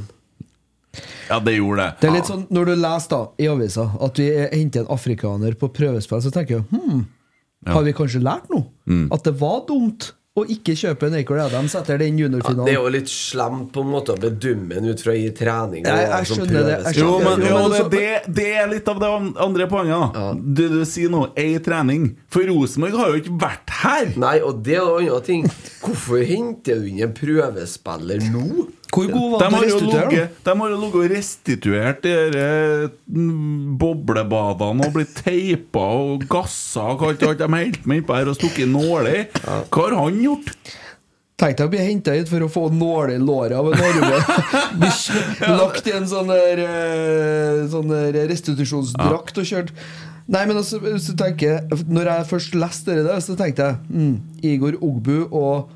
Ja, det gjorde det. Det er litt sånn, Når du leser da i avisa at vi henter en afrikaner på prøvespill, så tenker jeg hm, har vi kanskje lært noe? Mm. At det var dumt å ikke kjøpe Naker Adams etter den Ja, det er jo litt slemt på en måte å bedømme den ut fra i trening. Jeg- jeg skjønner det, jeg skjønner. Jo, men, Jo, men det, det, det er litt av det andre poenget. Ja. du, du sier nå ei trening. For Rosenborg har jo ikke vært her! Nei, og det er jo en annen ting. Hvorfor henter du inn en prøvespiller nå? Hvor god var De han har til å jo restituere? de har jo ligget og restituert de der, eh, boblebadene og blitt teipa og gassa og alt, alt de holdt meg innpå her og stukket nåler i. Hva har han gjort? Tenk deg å bli henta hit for å få nåle i låret av en orme. Lagt i en sånn der, eh, sånn der restitusjonsdrakt og kjørt. Nei, men altså, hvis du tenker Når jeg først leste det så tenkte jeg mm, Igor Ogbu og,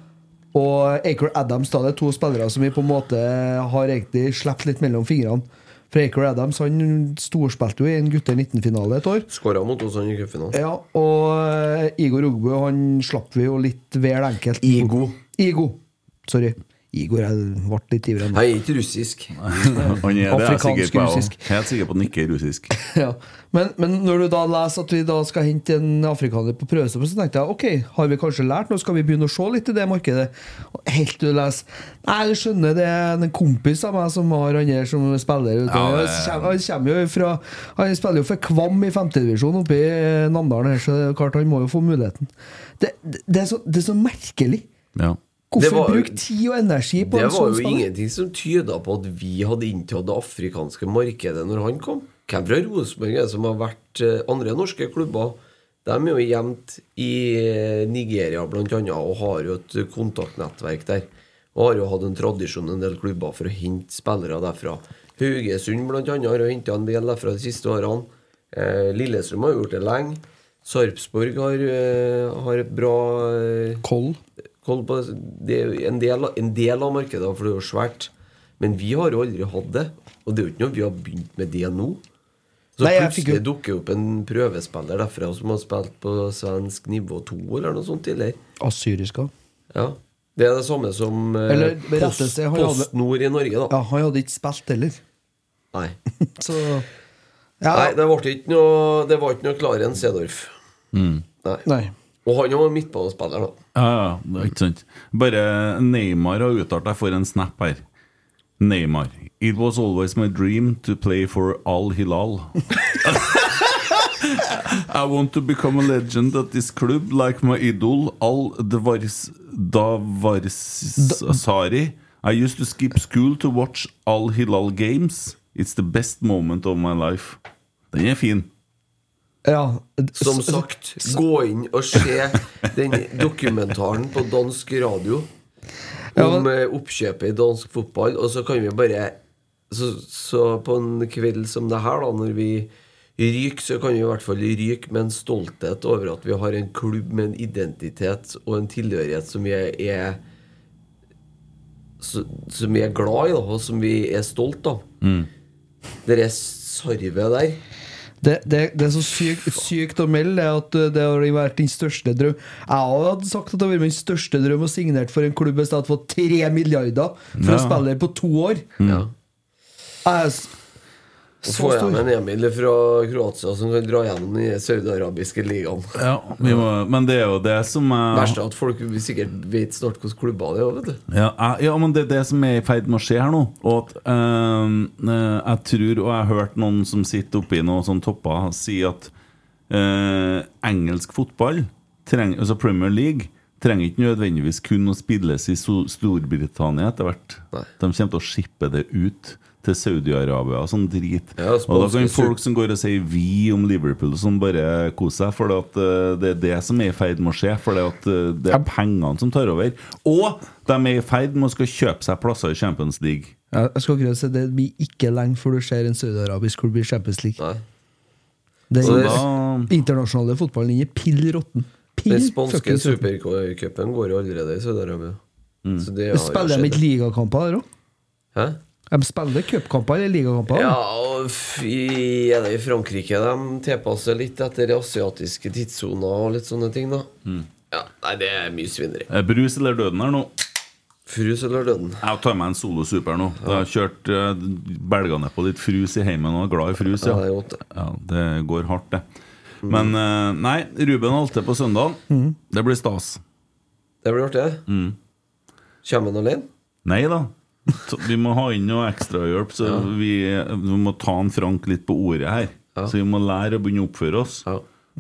og Acre Adams. da Det er to spillere som vi på en måte har egentlig sluppet litt mellom fingrene. For Acre Adams han storspilte jo i en gutter 19-finale et år. Skåra mot oss i cupfinalen. Ja, og eh, Igor Ogbu han slapp vi jo litt vel enkelt. Igo. Igo. Sorry. Igor jeg ble litt ivrig. Han er ikke russisk. Han er er Afrikansk på. russisk. Helt sikker på at han ikke er russisk. Ja. Men, men når du da leser at vi da skal hente en afrikaner på prøvestopp, så tenkte jeg ok, har vi kanskje lært? Nå skal vi begynne å se litt i det markedet. Helt til du leser Nei, du skjønner, det er en kompis av meg som har han her som spiller. Ja, det- Han kommer- jo fra Han spiller jo for Kvam i femtedivisjon oppe i Namdalen, her, så er klart han må jo få muligheten. Det, det, det, er, så, det er så merkelig. Ja. Hvorfor var- bruke tid og energi på en sånn stad? Det var jo ingenting som tyda på at vi hadde inntatt det afrikanske markedet når han kom. Hvem fra Rosenborg er det som har vært eh, andre norske klubber? De er jo gjemt i eh, Nigeria annet, og har jo et kontaktnettverk der. Og har jo hatt en tradisjon en del klubber for å hente spillere derfra. Haugesund annet har henta en del derfra de siste årene. Eh, Lillestrøm har gjort det lenge. Sarpsborg har, har et bra Koll. På det. Er en del, en del av markedet, for det er jo svært. Men vi har jo aldri hatt det. Og det er jo ikke noe vi har begynt med det nå. Så Nei, plutselig jo- dukker opp en prøvespiller derfra som har spilt på svensk nivå 2 eller noe sånt tidligere. Assyriska. Ja. Det er det samme som eh, Eller, Post, hadde- Post Nord i Norge, da. Ja, han hadde ikke spilt heller. Nei. Så ja, Nei, det, ble ikke noe, det var ikke noe klarere enn Sedorf. Nei. Nei. Og han var midtbanespiller, da. Ja, ja, det er ikke sant. Bare Neymar har uttalt deg for en snap her. Neymar. It was always my dream to play for Al Hilal. I want to become a legend at this club like my idol Al Dvars Davarsari. I used to skip school to watch Al Hilal games. It's the best moment of my life. Den er fin. Ja, Som sagt, gå inn og se den dokumentaren på dansk radio om eh, oppkjøpet i dansk fotball, og så kan vi bare så, så på en kveld som det her, da, når vi ryker, så kan vi i hvert fall ryke med en stolthet over at vi har en klubb med en identitet og en tilhørighet som vi er, Som vi er glad i, da, og som vi er stolt av. Det er sarvet der. Det, det, det er så sykt, sykt å melde det at uh, det har vært din største drøm. Jeg hadde sagt at det har vært min største drøm å signere for en klubb hvis jeg hadde fått tre milliarder for Ja. å spille der på to år. Ja. Jeg Så får jeg med en Emil fra Kroatia som kan dra gjennom den saudiarabiske ligaen. Ja, vi må, men det er jo det som er Verst er at folk sikkert vet snart hvilke klubber det er. vet du Ja, jeg- ja, men det er det som er i ferd med å skje her nå. Og at eh, Jeg tror, og jeg har hørt noen som sitter oppi noen sånne topper, si at øh, engelsk fotball, treng, altså Premier League, trenger ikke nødvendigvis kun å spilles i Storbritannia etter hvert. De kommer til å shippe det ut til Saudi-Arabia og sånn drit. Ja, og da kan folk som går og sier 'vi' om Liverpool, og sånn bare kose seg. For eh, det er det som er i ferd med å skje. For det, eh, det er pengene som tar over. Og de er i ferd med å skal kjøpe seg plasser i Champions League. Jeg jeg skal akkurat si Det blir ikke lenge før du ser en saudiarabisk klubb i Champions League. Nei. Den Da, internasjonale fotballen den er pill råtten. Den spanske supercupen går jo allerede i Saudi-Arabia. Så det har jo Spiller de ikke ligakamper der òg? De spiller cupkamper eller ligakamper? Ja, og i, er det i Frankrike de tilpasser litt etter asiatiske tidssoner og litt sånne ting, da. Ja, Nei, det er mye svineri. er brus eller døden her nå? Frus eller døden? Jeg tar meg en Solo Super nå. Jeg har kjørt uh, belga ned på litt frus i heimen og er glad i frus. Ja, Ja. det er godt, det. Ja, det går hardt, det. Men uh, nei, Ruben Alte på søndag. Det blir stas. Det blir artig, det. Kommer han alene? Nei da. Så vi må ha inn noe ekstrahjelp, så vi, vi må ta en Frank litt på ordet her. Ja. Så vi må lære å begynne å oppføre oss. Ja.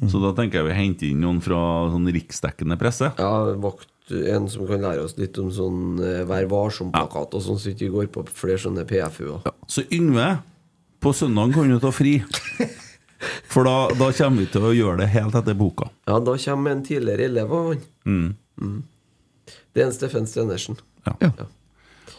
Så da tenker jeg vi henter inn noen fra sånn riksdekkende presse. Ja, vakt, en som kan lære oss litt om sånn eh, Vær varsom-plakat og sånn, så ikke vi går på flere sånne PFU-er. Så Yngve, på søndag kan du ta fri. For da, da kommer vi til å gjøre det helt etter boka. Ja, da kommer en tidligere elev av han. Mm. Det er en Steffen Stenersen. Ja. Ja.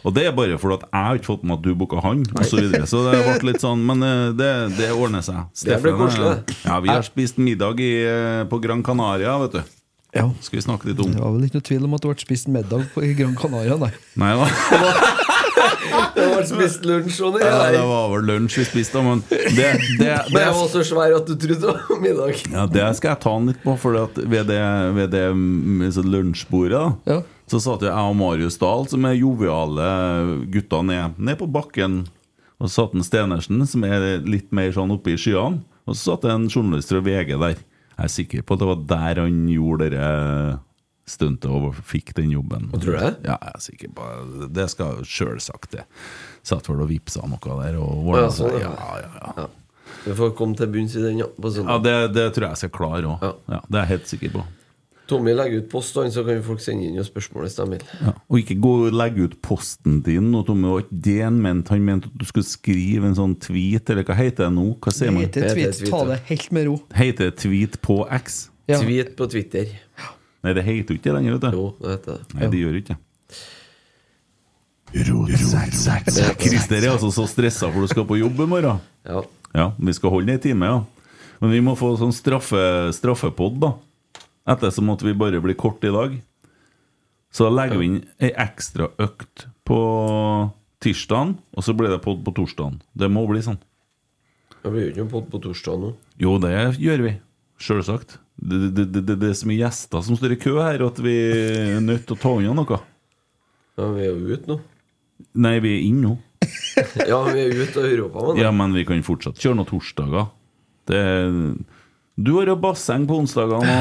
Og det er bare fordi at jeg har ikke fått med at du booka han, osv. Så, videre. så det ble litt sånn Men eh, det, det ordner seg. Det Steffen, koselig, eh, Ja, vi har spist middag i, eh, på Gran Canaria, vet du. Ja. Skal vi snakke litt om Det var vel ikke noe tvil om at det ble spist middag på, Gran Canaria, nei. Nei da. Det var spist lunsj og Ja, det det var vel lunsj vi spiste, da, men det, det, det, Men jeg var så svær at du trodde det var middag. Ja, Det skal jeg ta han litt på, for ved det, ved det mm, lunsjbordet da, Ja. Så satt jeg og Marius Dahl, som er joviale gutter, ned, ned på bakken. Og så satt en Stenersen, som er litt mer sånn oppe i skyene. Og så satt det en journalist fra VG der. Jeg er sikker på at det var der han gjorde det stuntet og fikk den jobben. tror du det? Ja, jeg er sikker på det. skal selvsagt det. Satt vel og vippsa noe der og ja, sånn, ja. Ja, ja, ja. Vi får komme til bunns i den, ja. På Ja, det, det tror jeg jeg skal klare òg. Ja. Ja, det er jeg helt sikker på. Tommy legger ut post, så kan folk sende inn spørsmål hvis de vil. Ja. Og ikke gå og legge ut posten din. Og Tommy, var ikke det han mente. Han mente at du skulle skrive en sånn tweet, eller hva heter det nå? Hva sier man? Heter tweet, tweet, ta det helt med ro. Heter det tweet på X? Ja. Tweet på Twitter. Nei, det heter jo ikke det lenger, vet du. Jo, det heter det. Nei, det gjør ikke det. Christer er altså så stressa for du skal på jobb i morgen. Ja. Ja, vi skal holde en time, ja. Men vi må få sånn straffe, straffepod, da. Ettersom at vi bare blir kort i dag. Så da legger vi inn ei ekstra økt på tirsdagen, og så blir det pod på torsdagen. Det må bli sånn. Det blir jo ikke podd på torsdag nå. Jo, det gjør vi. Sjølsagt. Det, det, det, det, er så mye gjester som står i kø her at vi er nødt til å ta unna noe. Ja, vi er jo ute nå. Nei, vi er inne nå. Ja, vi er ute av Europa, men Ja, men vi kan fortsatt kjøre noen torsdager. Det Du har jo basseng på onsdagene.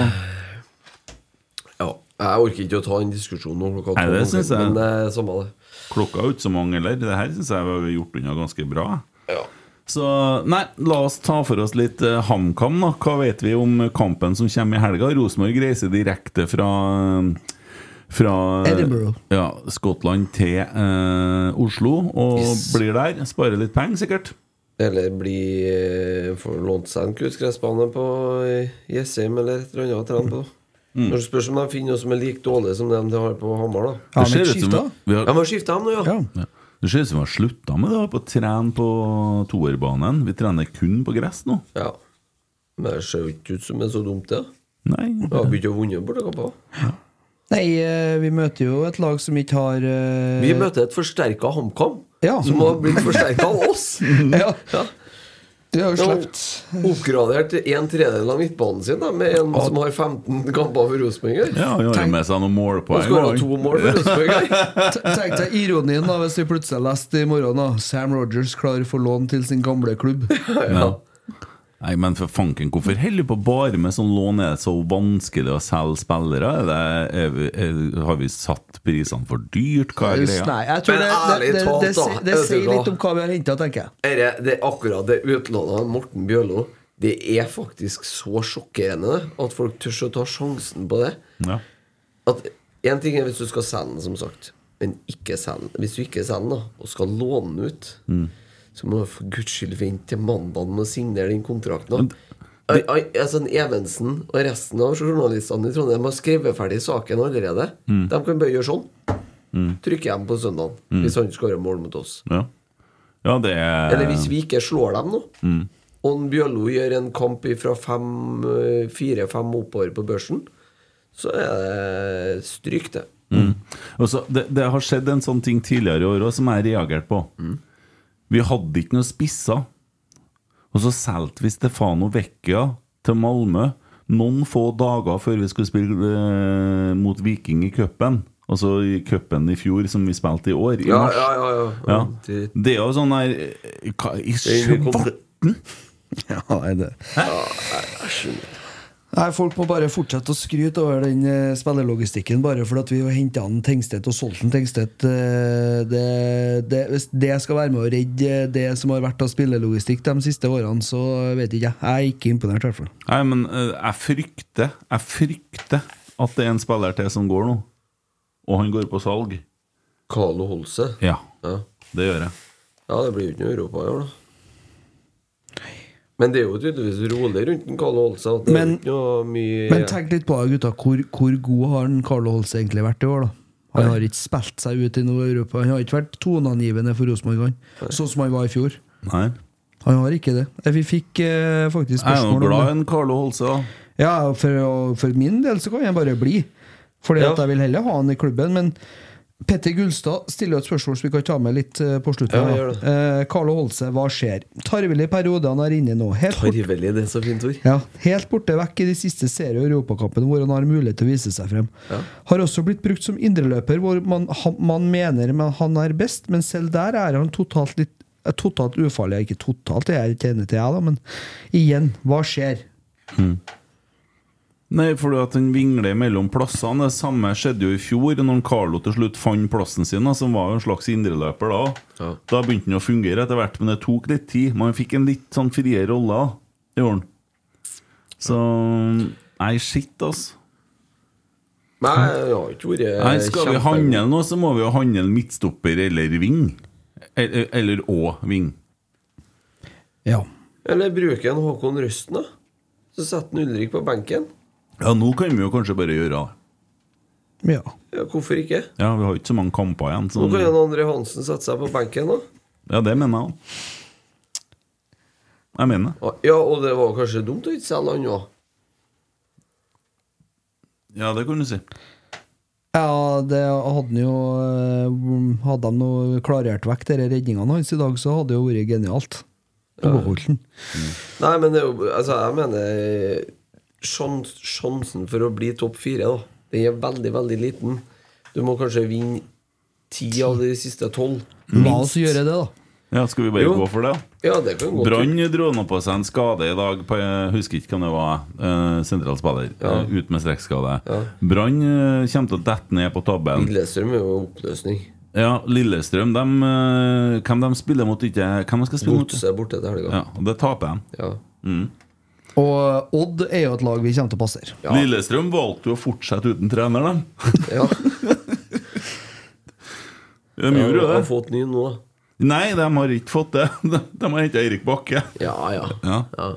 Jeg orker ikke å ta en diskusjon nå klokka Nei, det tolv, synes jeg- Men det er samme det. klokka er jo ikke så mange heller. Det her syns jeg vi har gjort unna ganske bra. Ja. Så nei, la oss ta for oss litt eh, HamKam, da. Hva vet vi om kampen som kommer i helga? Rosenborg reiser direkte fra fra eh, Edinburgh. Ja, Skottland til eh, Oslo og Yes. blir der. Sparer litt penger, sikkert. Eller bli eh, Får lånt seg en kunstgressbane på eh, Jessheim eller et eller annet å trene på. Mm. Når du spørs om de finner noe som er like dårlig som det de har på Hamar, da. Ja, men skifta. vi har, Ja, har skifta dem nå, ja. Ja. ja. Det ser ut som vi har slutta med det på å trene på toerbanen. Vi trener kun på gress nå. ja. Men det ser jo ikke ut som det er så dumt, det. Nei. Vi har begynt å vinne bortekamper. Nei, eh, vi møter jo et lag som ikke har uh... Vi møter et forsterka HamKam, Ja. som har blitt forsterka av oss. Ja, Ja. De har jo sluppet Oppgradert en tredjedel av midtbanen sin da, med en som har 15 kamper for Rosenborg. Ja, han har jo med seg noen Han målpoeng. skåra to mål for Rosenborg. Tenk deg ironien da hvis vi plutselig leste i morgen da Sam Rogers klar for lån til sin gamle klubb. Ja. Nei, men for fanken, hvorfor holder du på bare med sånn lån? Er det så vanskelig å selge spillere? Er det, er, er, har vi satt prisene for dyrt? Hva er greia? Nei, jeg tror Men det, det, ærlig det, talt, det, det, sier litt om hva vi har henta, tenker jeg. Er det, det er akkurat det utlånet av Morten Bjørlo Det er faktisk så sjokkerende at folk tør å ta sjansen på det. Ja. At En ting er hvis du skal selge den, som sagt. Men ikke selge. Hvis du ikke selger den, da, og skal låne den ut, så må du for guds skyld vente til mandag med å signere den kontrakten. Det... Altså, Evensen og resten av journalistene i Trondheim har skrevet ferdig saken allerede. De kan bare gjøre sånn. Trykke hjem på søndag hvis han skårer mål mot oss. Ja. ja, det er Eller hvis vi ikke slår dem nå, og Bjøllo Bjørlo gjør en kamp fra fire-fem oppover på børsen, så er det stryk, det. Mm. Også, det, det har skjedd en sånn ting tidligere i år òg som jeg reagerte på. Vi hadde ikke noe spisser. Og så solgte vi Stefano Vecchia til Malmö noen få dager før vi skulle spille eh, mot Viking i cupen. Altså i cupen i fjor, som vi spilte i år. I Ja, mars. ja, ja. ja. Ja. Det, Det er jo sånn der eh, Hva i det er det svarten? Ja, nei, jeg skjønner. Nei, Folk må bare fortsette å skryte over den eh, spillerlogistikken, bare for at vi har henta Tengstedt og solgt en Tengstedt. eh, det, det, hvis det skal være med å redde det som har vært av spillelogistikk de siste årene, så vet ikke jeg. Jeg er ikke imponert, i hvert fall. Nei, men eh, jeg frykter Jeg frykter at det er en spiller til som går nå. Og han går på salg. Carlo Holse. Ja, Ja. det gjør jeg. ja, det blir jo ikke noe Europa i år, da. Men det er jo tydeligvis rolig rundt Carlo Holse. Men- er jo Men tenk litt på det, gutta. Hvor, hvor god har han Carlo Holse egentlig vært i år, da? Han har ikke spilt seg ut i noe Europa. Han har ikke vært toneangivende for Rosenborg, han. sånn som han var i fjor. Nei. Han har ikke det. Eh, Vi fikk eh, faktisk Jeg er jo spørsmål om glad i en Carlo Holse. da Ja, for, for min del så kan jeg bare bli. Fordi Ja. at jeg vil heller ha han i klubben. Men Petter Gullstad stiller et spørsmål som vi kan ta med litt eh, på slutten. Ja. Eh, Carlo Holse, hva skjer? Tarvelig periode han er inne i nå. Helt Tarvelig, det er så fint ord. ja, helt borte vekk i de siste serie- og europakampene hvor han har mulighet til å vise seg frem. Har også blitt brukt som indreløper, hvor man, man mener men han er best, men selv der er han totalt litt er Totalt ufarlig. Ikke totalt, det er ikke enig til jeg, da, men igjen, hva skjer? Nei, fordi at han vingler mellom plassene. Det samme skjedde jo i fjor, når Carlo til slutt fant plassen sin, som var jo en slags indreløper da. Ja. Da begynte han å fungere etter hvert, men det tok litt tid. Man fikk en litt sånn friere rolle. Det gjorde han. Så Nei, shit, altså. Nei, jeg har ikke vært Nei, skal vi handle nå, så må vi jo handle midtstopper eller ving. Eller, eller og ving. Ja. Eller bruke en Håkon Røsten, da? Så setter en Ulrik på benken. Ja, nå kan vi jo kanskje bare gjøre det. ja. Ja, Hvorfor ikke? Ja, vi har ikke så mange kamper igjen. Nå kan en André Hansen sette seg på benken, da. ja, det mener jeg òg. Jeg mener det. Ja, og det var kanskje dumt å ikke selge han òg. Ja, det kan du si. Ja, det hadde han jo eh, Hadde de noe klarert vekk disse redningene hans i dag, så hadde det jo vært genialt. Den. Nei, men det er jo Altså, jeg mener Sjansen for å bli topp fire, da, den er veldig, veldig liten. Du må kanskje vinne ti av de siste tolv. La oss gjøre det, da. Ja, Skal vi bare Jo. gå for det? Ja, det kan gå Brann dro nå på seg en skade i dag. På, jeg husker ikke hvem det var. Eh, Sentralspiller. Ja. Uh, ut med strekkskade. Ja. Brann uh, kommer til å dette ned på tabben. Lillestrøm er jo oppløsning. Ja, Lillestrøm de, Hvem de spiller mot ikke Hvem de skal spille mot? Er borte til helga. Ja, og Det taper de. Ja. Og Odd er jo et lag vi kommer til å passere. Ja. Lillestrøm valgte jo å fortsette uten trener, de. ja. De gjorde jo har fått ny nå. Nei, de har ikke fått det. De, de har henta Eirik Bakke. Ja, ja. Ja. ja.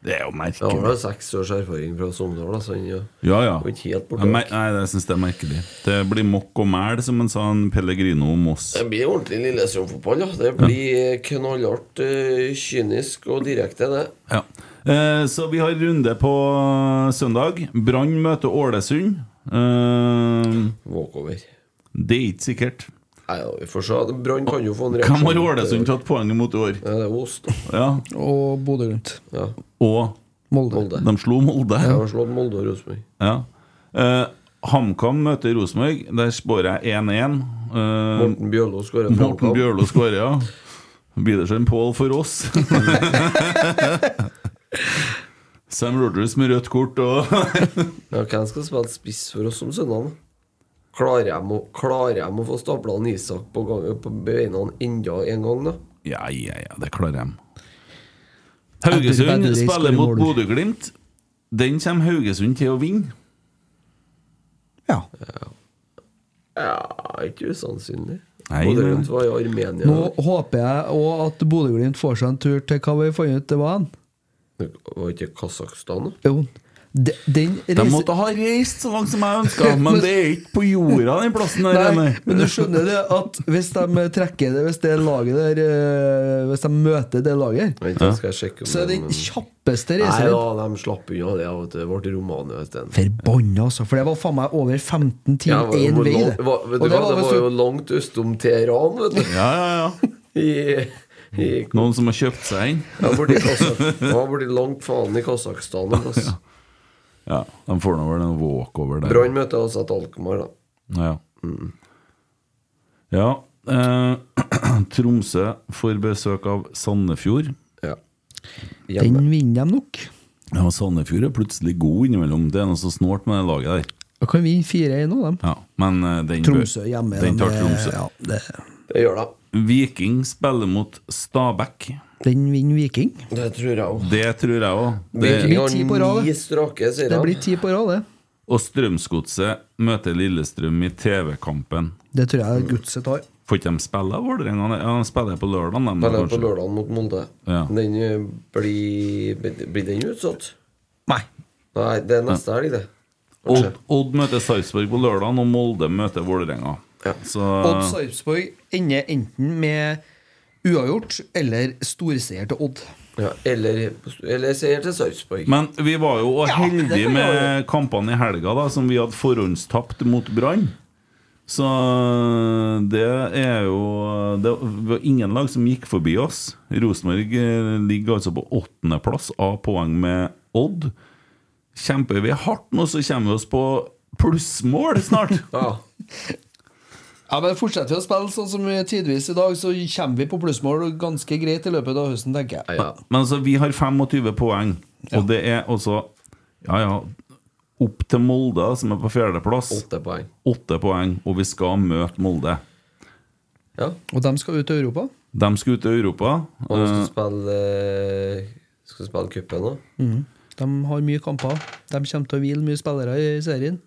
Det er jo har merkelig. da seks års erfaring fra Sogndal, Altså, ja. Ja, ikke Jeg syns Nei, det er merkelig. Det blir mokk og mæl, som han sa en Pellegrino om oss. Det blir ordentlig Lillestrøm-fotball. Ja. Det blir knallhardt, eh, kynisk og direkte, det. Ja. Eh, så vi har runde på søndag. Brann møter Ålesund. Eh, Walkover. det er ikke sikkert. Nei, ja, vi får se. Brann kan jo få en Hvem har Ålesund tatt poeng imot i år? Ja, det er da. Ja. Og Bodø-Glimt. Ja. Og Molde. Molde. de slo Molde. Ja, har slått Molde og Rosenborg. Ja. Eh, HamKam møter Rosenborg. Der spår jeg 1-1. Eh, Morten Bjørlo skårer Morten. Bjørlo skårer, ja. Blir det så en Pål for oss? Sam Rogers med rødt kort og Ja, hvem skal spille spiss for oss om søndagen? Klarer jeg å, klarer jeg å få stabla Isak på, gang, på beina enda en gang, da? Ja, ja, ja, det klarer de. Haugesund spiller mot. Bodø-Glimt. Den kommer Haugesund til å vinne. Ja. Ja, ikke usannsynlig. Bodø-Glimt var i Armenia. Nå håper jeg òg at Bodø-Glimt får seg en tur til hva vi fant ut det var. hen? Det var ikke Kasakhstan, da? Jo. De, den De måtte ha reist så langt som jeg ønska, men det er ikke på jorda, den plassen der. Nei, Nei, men du skjønner det at hvis de trekker det Hvis det laget der eh, Hvis de møter det laget, om så er de- den kjappeste Nei reisen da, de slapp unna det. vet du. Det ble Romania isteden. Forbanna, altså. For det var faen meg over 15 timer Ja, én var, vei. Det. var, det var, det var det var jo langt østom Teheran, vet du. Ja, ja, ja. I, Noen som har kjøpt seg inn? ja, borti det langt faen i Kasakhstan. Altså. Ja. Ja, de får nå vel en walkover der. Brann møter altså et Alkmaar, da. Ja. ja eh, Tromsø får besøk av Sandefjord. Ja. Den vinner de nok. Ja, Sandefjord er plutselig god innimellom. Det er noe så snålt med det laget der. Da kan vi 4-1 av dem. Ja, men eh, den, Tromsø hjemme. den tar Tromsø. Ja, det, Det gjør det. Viking spiller mot Stabæk. den vinner Viking. Det tror jeg òg. Det tror jeg òg. Viking blir ti på rad, det. Det blir ti på rad, det. Og Strømsgodset møter Lillestrøm i TV-kampen. Det tror jeg Godset tar. Får ikke de spille Vålerenga? Ja, de spiller på lørdag, de. Spiller på lørdag mot Molde. Ja. Den eh, blir Blir den utsatt? Nei. Nei, det er neste helg, det. Odd, Odd møter Sarpsborg på lørdag, og Molde møter Vålerenga. Ja. Så Odd Sarpsborg ender enten med uavgjort eller storseier til Odd. Ja, eller, eller seier til Sarpsborg. Men vi var jo Ja, heldige med kampene i helga, da som vi hadde forhåndstapt mot Brann. Så det er jo Det var ingen lag som gikk forbi oss. Rosenborg eh, ligger altså på åttendeplass av poeng med Odd. Kjemper vi hardt nå, så kommer vi oss på plussmål snart. ja. Ja, men Fortsetter vi å spille sånn som vi tidvis i dag, så kommer vi på plussmål ganske greit i løpet av høsten, tenker jeg. Men altså, vi har 25 poeng, og det er også Ja, ja. Opp til Molde, som er på fjerdeplass. Åtte poeng. Åtte poeng, og vi skal møte Molde. Ja. Og de skal ut til Europa. De skal ut til Europa. Og de skal Eh, spille eh, Skal spille cupen nå. Mm. De har mye kamper. De kommer til å hvile mye spillere i serien.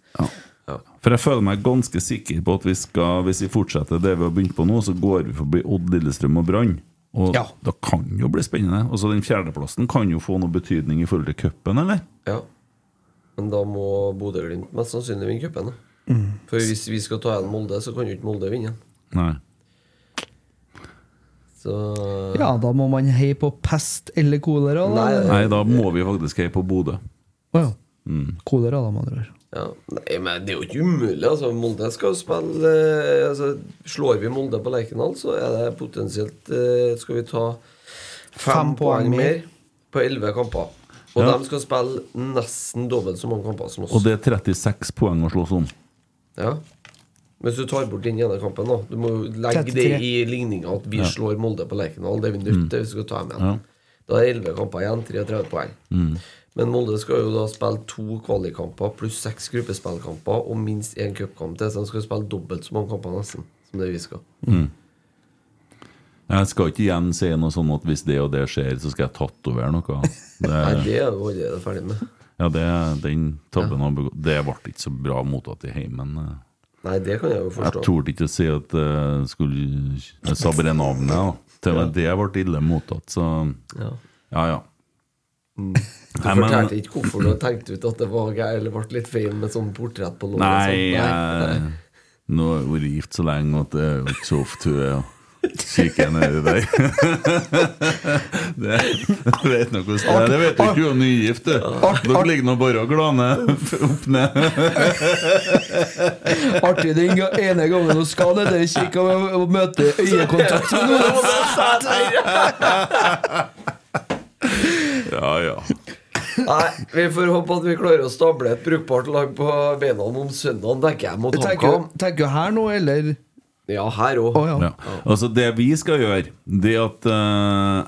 For jeg føler meg ganske sikker på at vi skal, hvis vi fortsetter det vi har begynt på nå, så går vi forbi Odd, Lillestrøm og Brann. Og da kan jo bli spennende. Og så Den fjerdeplassen kan jo få noe betydning i forhold til cupen, eller? Ja. Men da må Bodø-Glimt mest sannsynlig vinne cupen. Mm. For hvis vi skal ta igjen Molde, så kan jo ikke Molde vinne. Nei. Så Ja, da må man heie på pest eller kolera. Nei, Nei, da må vi faktisk heie på Bodø. Å ja. Mm. Kolera, da, med andre ord. Ja, nei, men Det er jo ikke umulig. altså Molde skal jo spille eh, altså, Slår vi Molde på Lerkendal, så er det potensielt eh, Skal vi ta fem, Fem poeng, poeng mer. mer på elleve kamper. Og Ja. de skal spille nesten dobbelt så mange kamper som oss. Og det er 36 poeng å slåss om. Ja Hvis du tar bort den ene kampen, da Du må legge 33. det i ligninga at vi Ja. slår Molde på Lerkendal. Det er vi nødt til hvis vi skal ta dem igjen. Ja. Da er det 11 kamper igjen, 33 poeng. Mm. Men Molde skal jo da spille to kvalikkamper pluss seks gruppespillkamper og minst én cupkamp til, så de skal spille dobbelt så mange kamper nesten som det vi skal. Mm. Jeg skal ikke igjen si noe sånn at hvis det og det skjer, så skal jeg tatovere noe. Det, Nei, det er jo allerede ferdig med. ja, det, den tabben har begått Det ble ikke så bra mottatt i heimen. eh. Nei, det kan jeg jo forstå. Jeg torde ikke å si at jeg skulle Jeg sa bare navnet, da. Til og med det ble ille mottatt, så Ja. ja. ja. Mm. Du Nei, men- fortalte ikke hvorfor du tenkte ut at det var eller ble litt feil med sånn portrett på låret. og Nei, sånn. jeg, nå har jeg vært gift så lenge at det er jo ikke så ofte hun er kikker nedi der. det, jeg vet nok hvordan det er. Det vet du ikke om er nygift, du. Dere ligger nå bare og glaner opp ned. Artig den ene gangen hun skal ned der og kikke og møte øyekontakt med noen. Ja, ja. Nei, vi får håpe at vi klarer å stable et brukbart lag på beina om søndagen, tenker jeg, mot Tenker, HamKam. tenker du her nå, eller? Ja, her òg. Ja. Altså Det vi skal gjøre, det at uh,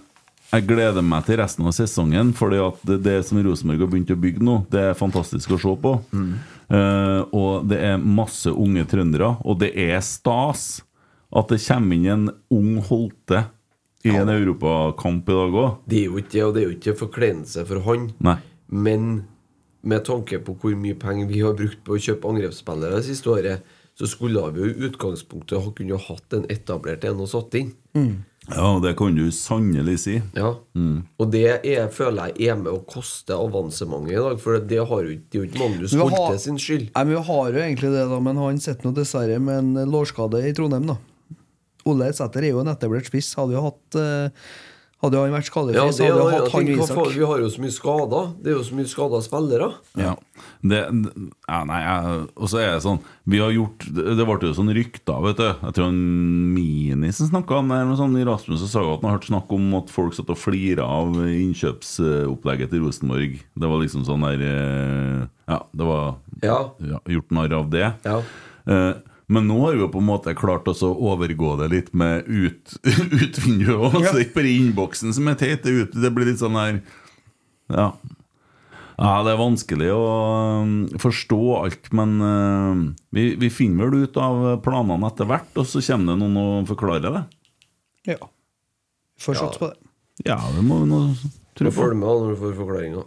jeg gleder meg til resten av sesongen. Fordi at det, det som Rosenborg har begynt å bygge nå, det er fantastisk å se på. Eh, og det er masse unge trøndere, og det er stas at det kommer inn en ung Holte i en europakamp i dag òg. Det er jo ikke og det er jo ikke forkleinelse for han. Nei. Men med tanke på hvor mye penger vi har brukt på å kjøpe angrepsspillere det siste året, så skulle vi jo i utgangspunktet ha kunne hatt en etablert en og satt inn. Ja, det kan du sannelig si. Ja. Mm. Og det er, føler jeg er med å koste avansementet i dag, for det, har jo, ikke- det er jo ikke Magnus Holte sin skyld. Nei, men Vi har jo egentlig det, da, men han sitter nå dessverre med en lårskade i Trondheim. da Ole Sæter er jo en etablert spiss. Hadde jo hatt eh, Hadde han vært skadefri, Ja, så hadde jo hatt han hva Isak. vi har jo så mye skader. Det er jo så mye skada spillere. Ja, det, ja nei, jeg- Og så er det sånn Vi har gjort Det ble jo sånn rykter, vet du. Jeg tror han Mini som snakka om det, eller noe sånt i Rasmus, og Saga at han har hørt snakk om at folk satt og flira av innkjøpsopplegget til Rosenborg. Det var liksom sånn der eh, Ja, det var Ja. gjort narr av det. Ja. Eh, Men nå har vi jo på en måte klart oss å overgå det litt med ut, utvinduet òg. Så det er ikke bare innboksen som er teit. Det, det blir litt sånn her Ja. Ja, Det er vanskelig å um, forstå alt, men uh, vi, vi finner vel ut av planene etter hvert, og så kommer det noen og forklarer det. Ja. Får satse på det. Ja, det må vi nå tro på. Følg med når du får forklaringa.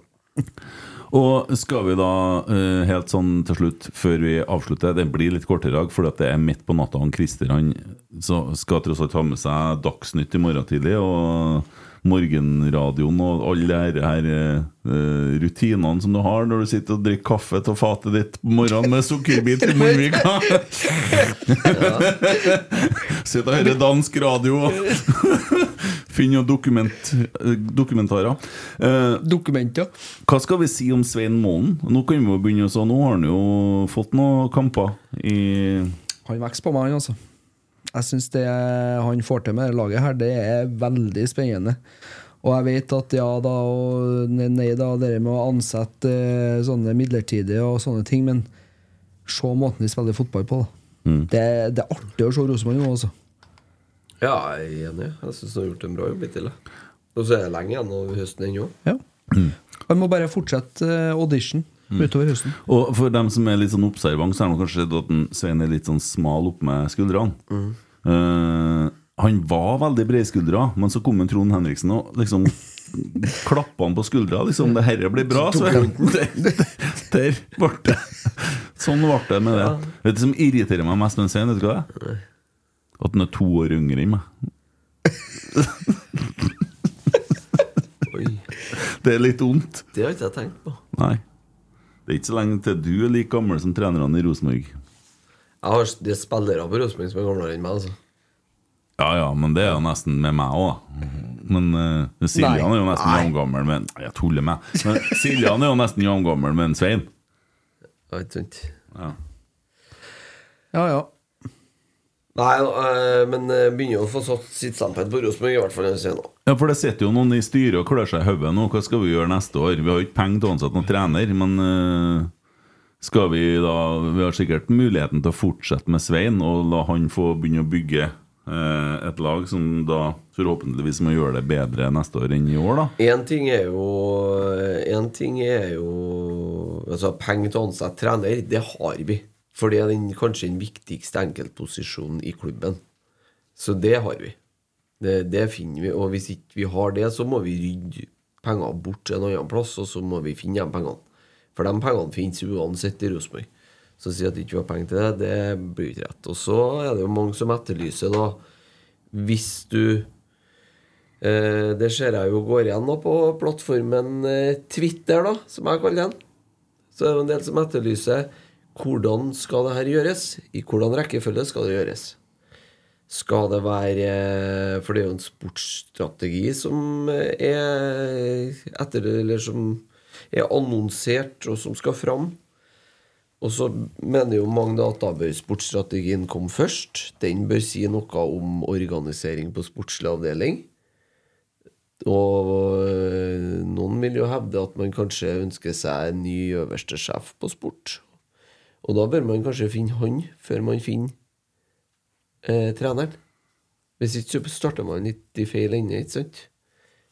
Og skal vi da, eh, helt sånn til slutt, før vi avslutter Det blir litt kortere i dag, fordi det er midt på natta. Han Christer han skal tross alt ha med seg Dagsnytt i morgen tidlig. Og morgenradioen og alle de her eh, rutinene som du har når du sitter og drikker kaffe til fatet ditt på morgenen med sukkerbit i munnvika. Sitter og hører dansk radio og finner noen dokument, dokumentarer. Eh, Dokumenter. hva skal vi si om Svein Målen? Nå kan vi jo begynne å Nå har han jo fått noen kamper i Han vokser på meg, altså. Jeg syns det han får til med det laget her, det er veldig spennende. Og jeg vet at ja da og nei, da, det med å ansette eh, sånne midlertidige og sånne ting, men se måten de spiller fotball på, da. Det, det er artig å se Rosenborg nå, altså. Ja, jeg er enig. Jeg syns de har gjort en bra jobb hittil. jeg. Og så er det lenge igjen av høsten ennå. Ja. Han må bare fortsette eh, audition utover høsten. Og for dem som er litt sånn observant, så er det kanskje at Svein er litt sånn smal opp med skuldrene. Eh, han var veldig bredskuldra, men så kom en Trond Henriksen og liksom klappa han på skuldra. Liksom, 'Det herre blir bra', Svein. Der, der ble det. Sånn ble det med det. Vet du som irriterer meg mest med Svein? Vet du hva det er? At han er to år yngre enn meg. Det er litt vondt. det har ikke jeg tenkt på. Nei. Det er ikke så lenge til du er like gammel som trenerne i Rosenborg. Jeg har det er spillere på Rosenborg som er gamlere enn meg. altså Ja ja, men det er jo nesten med meg òg. Men uh, Siljan er jo nesten jevngammel med Jeg tuller med. Men Siljan er jo nesten jevngammel med en Svein. Ja, ikke sant? Ja, ja. Nei, eh, men begynner begynner å få satt sitt standpunkt på Rosenborg, i hvert fall. Nå. Ja, for det sitter jo noen i styret og klør seg i hodet nå. Hva skal vi gjøre neste år? Vi har jo ikke penger til å ansette noen trener, men eh, skal vi da Vi har sikkert muligheten til å fortsette med Svein og la han få begynne å bygge eh, et lag som da forhåpentligvis må gjøre det bedre neste år enn i år, da. Én ting er jo En ting er jo Altså, penger til å ansette trener, det har vi. For det er den, kanskje den viktigste enkeltposisjonen i klubben. Så det har vi. Det, det finner vi. Og hvis ikke vi har det, så må vi rydde penger bort til en annen plass, og så må vi finne de pengene. For de pengene finnes uansett i Rosenborg. Så å si at vi ikke har penger til det, det blir ikke rett. Og så er det jo mange som etterlyser, da Hvis du Eh, det ser jeg jo går igjen da på plattformen eh, Twitter, da, som jeg kaller den. Så er det en del som etterlyser hvordan skal det her gjøres? I hvordan rekkefølge skal det gjøres? Skal det være eh, For det er jo en sportsstrategi som eh, er etter Eller som er annonsert, og som skal fram. Og så mener jo mange at da bør sportsstrategien komme først. Den bør si noe om organisering på sportslig avdeling. Og øh, noen vil jo hevde at man kanskje ønsker seg en ny øverste sjef på sport. Og da bør man kanskje finne han før man finner eh, treneren. Hvis ikke så starter man litt i feil ende, ikke sant?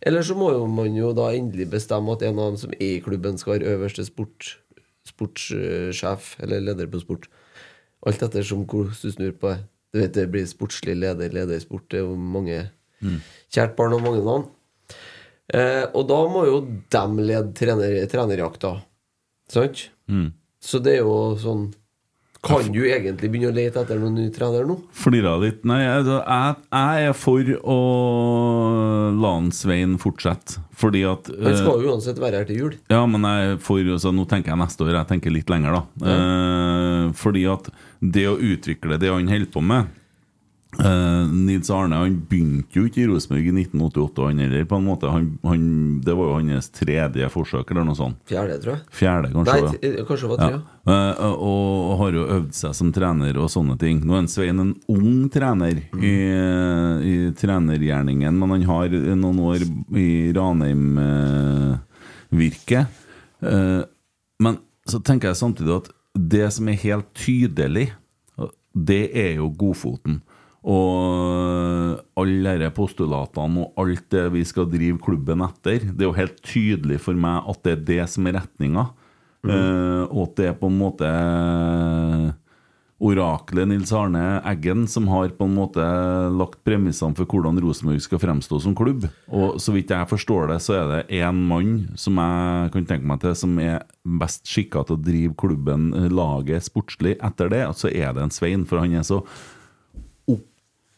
Eller så må jo man jo da endelig bestemme at en av dem som er i klubben, skal være øverste sport, sportssjef eller leder på sport. Alt ettersom hvordan du snur på det. Du vet, det blir sportslig leder, leder i sport. Det er jo mange Kjært barn og mange navn. Eh, og da må jo dem lede trener, trenerjakta. Sant? Så det er jo sånn Kan du egentlig begynne å lete etter noen ny trener nå? Flira litt. Nei, altså, jeg, jeg er for å la Svein fortsette, fordi at Han eh, skal jo uansett være her til jul. Ja, men jeg for, så nå tenker jeg neste år. Jeg tenker litt lenger, da. Eh, fordi at det å utvikle det han holder på med eh, Nils Arne han begynte jo ikke i Rosenborg i 1988, han heller. på en måte han, han, Det var jo hans tredje forsøk, eller noe sånt. Fjerde, tror jeg. Fjerde, kanskje. Nei, ja. kanskje det var Ja. tre. og, og har jo øvd seg som trener og sånne ting. Nå er Svein en ung trener i, i trenergjerningen, men han har noen år i Ranheim-virke. men så tenker jeg samtidig at det som er helt tydelig, det er jo godfoten. Og alle disse postulatene og alt det vi skal drive klubben etter, det er jo helt tydelig for meg at det er det som er retninga. Eh, og at det er på en måte oraklet Nils Arne Eggen som har på en måte lagt premissene for hvordan Rosenborg skal fremstå som klubb. Og så vidt jeg forstår det, så er det én mann som jeg kan tenke meg til som er best skikka til å drive klubben, eh, laget, sportslig. Etter det Og så er det en Svein, for han er så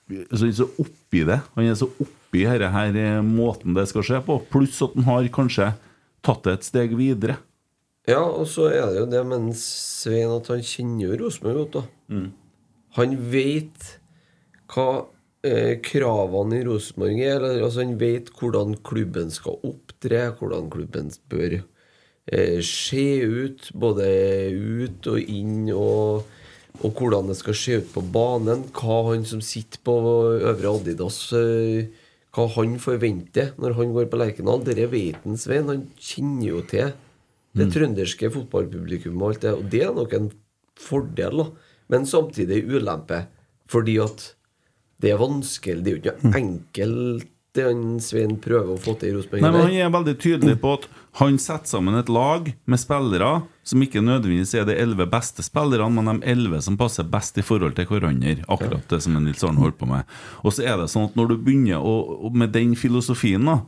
så så oppi det. Han er så oppi denne her eh, måten det skal skje på. Pluss at han har kanskje tatt det et steg videre. Ja, og så er det jo det med Svein at han kjenner jo Rosenborg godt, da. Han vet hva eh, kravene i Rosenborg er. Eller, altså, han vet hvordan klubben skal opptre, hvordan klubben bør eh, se ut. Både ut og inn, og, og hvordan det skal se ut på banen. Hva han som sitter på Øvre Adidas eh, Hva han forventer når han går på Lerkendal. Dette vet han Svein. Han kjenner jo til det trønderske fotballpublikummet og alt det. Og det er nok en fordel, da. Men samtidig en ulempe. Fordi at det er vanskelig. Det er jo ikke noe enkelt det han Svein prøver å få til i Rosenborg. Han er veldig tydelig på at han setter sammen et lag med spillere som ikke nødvendigvis er de elleve beste spillerne, men de elleve som passer best i forhold til hverandre. Akkurat det som Nils Arne holdt på med. Og så er det sånn at når du begynner å, med den filosofien, da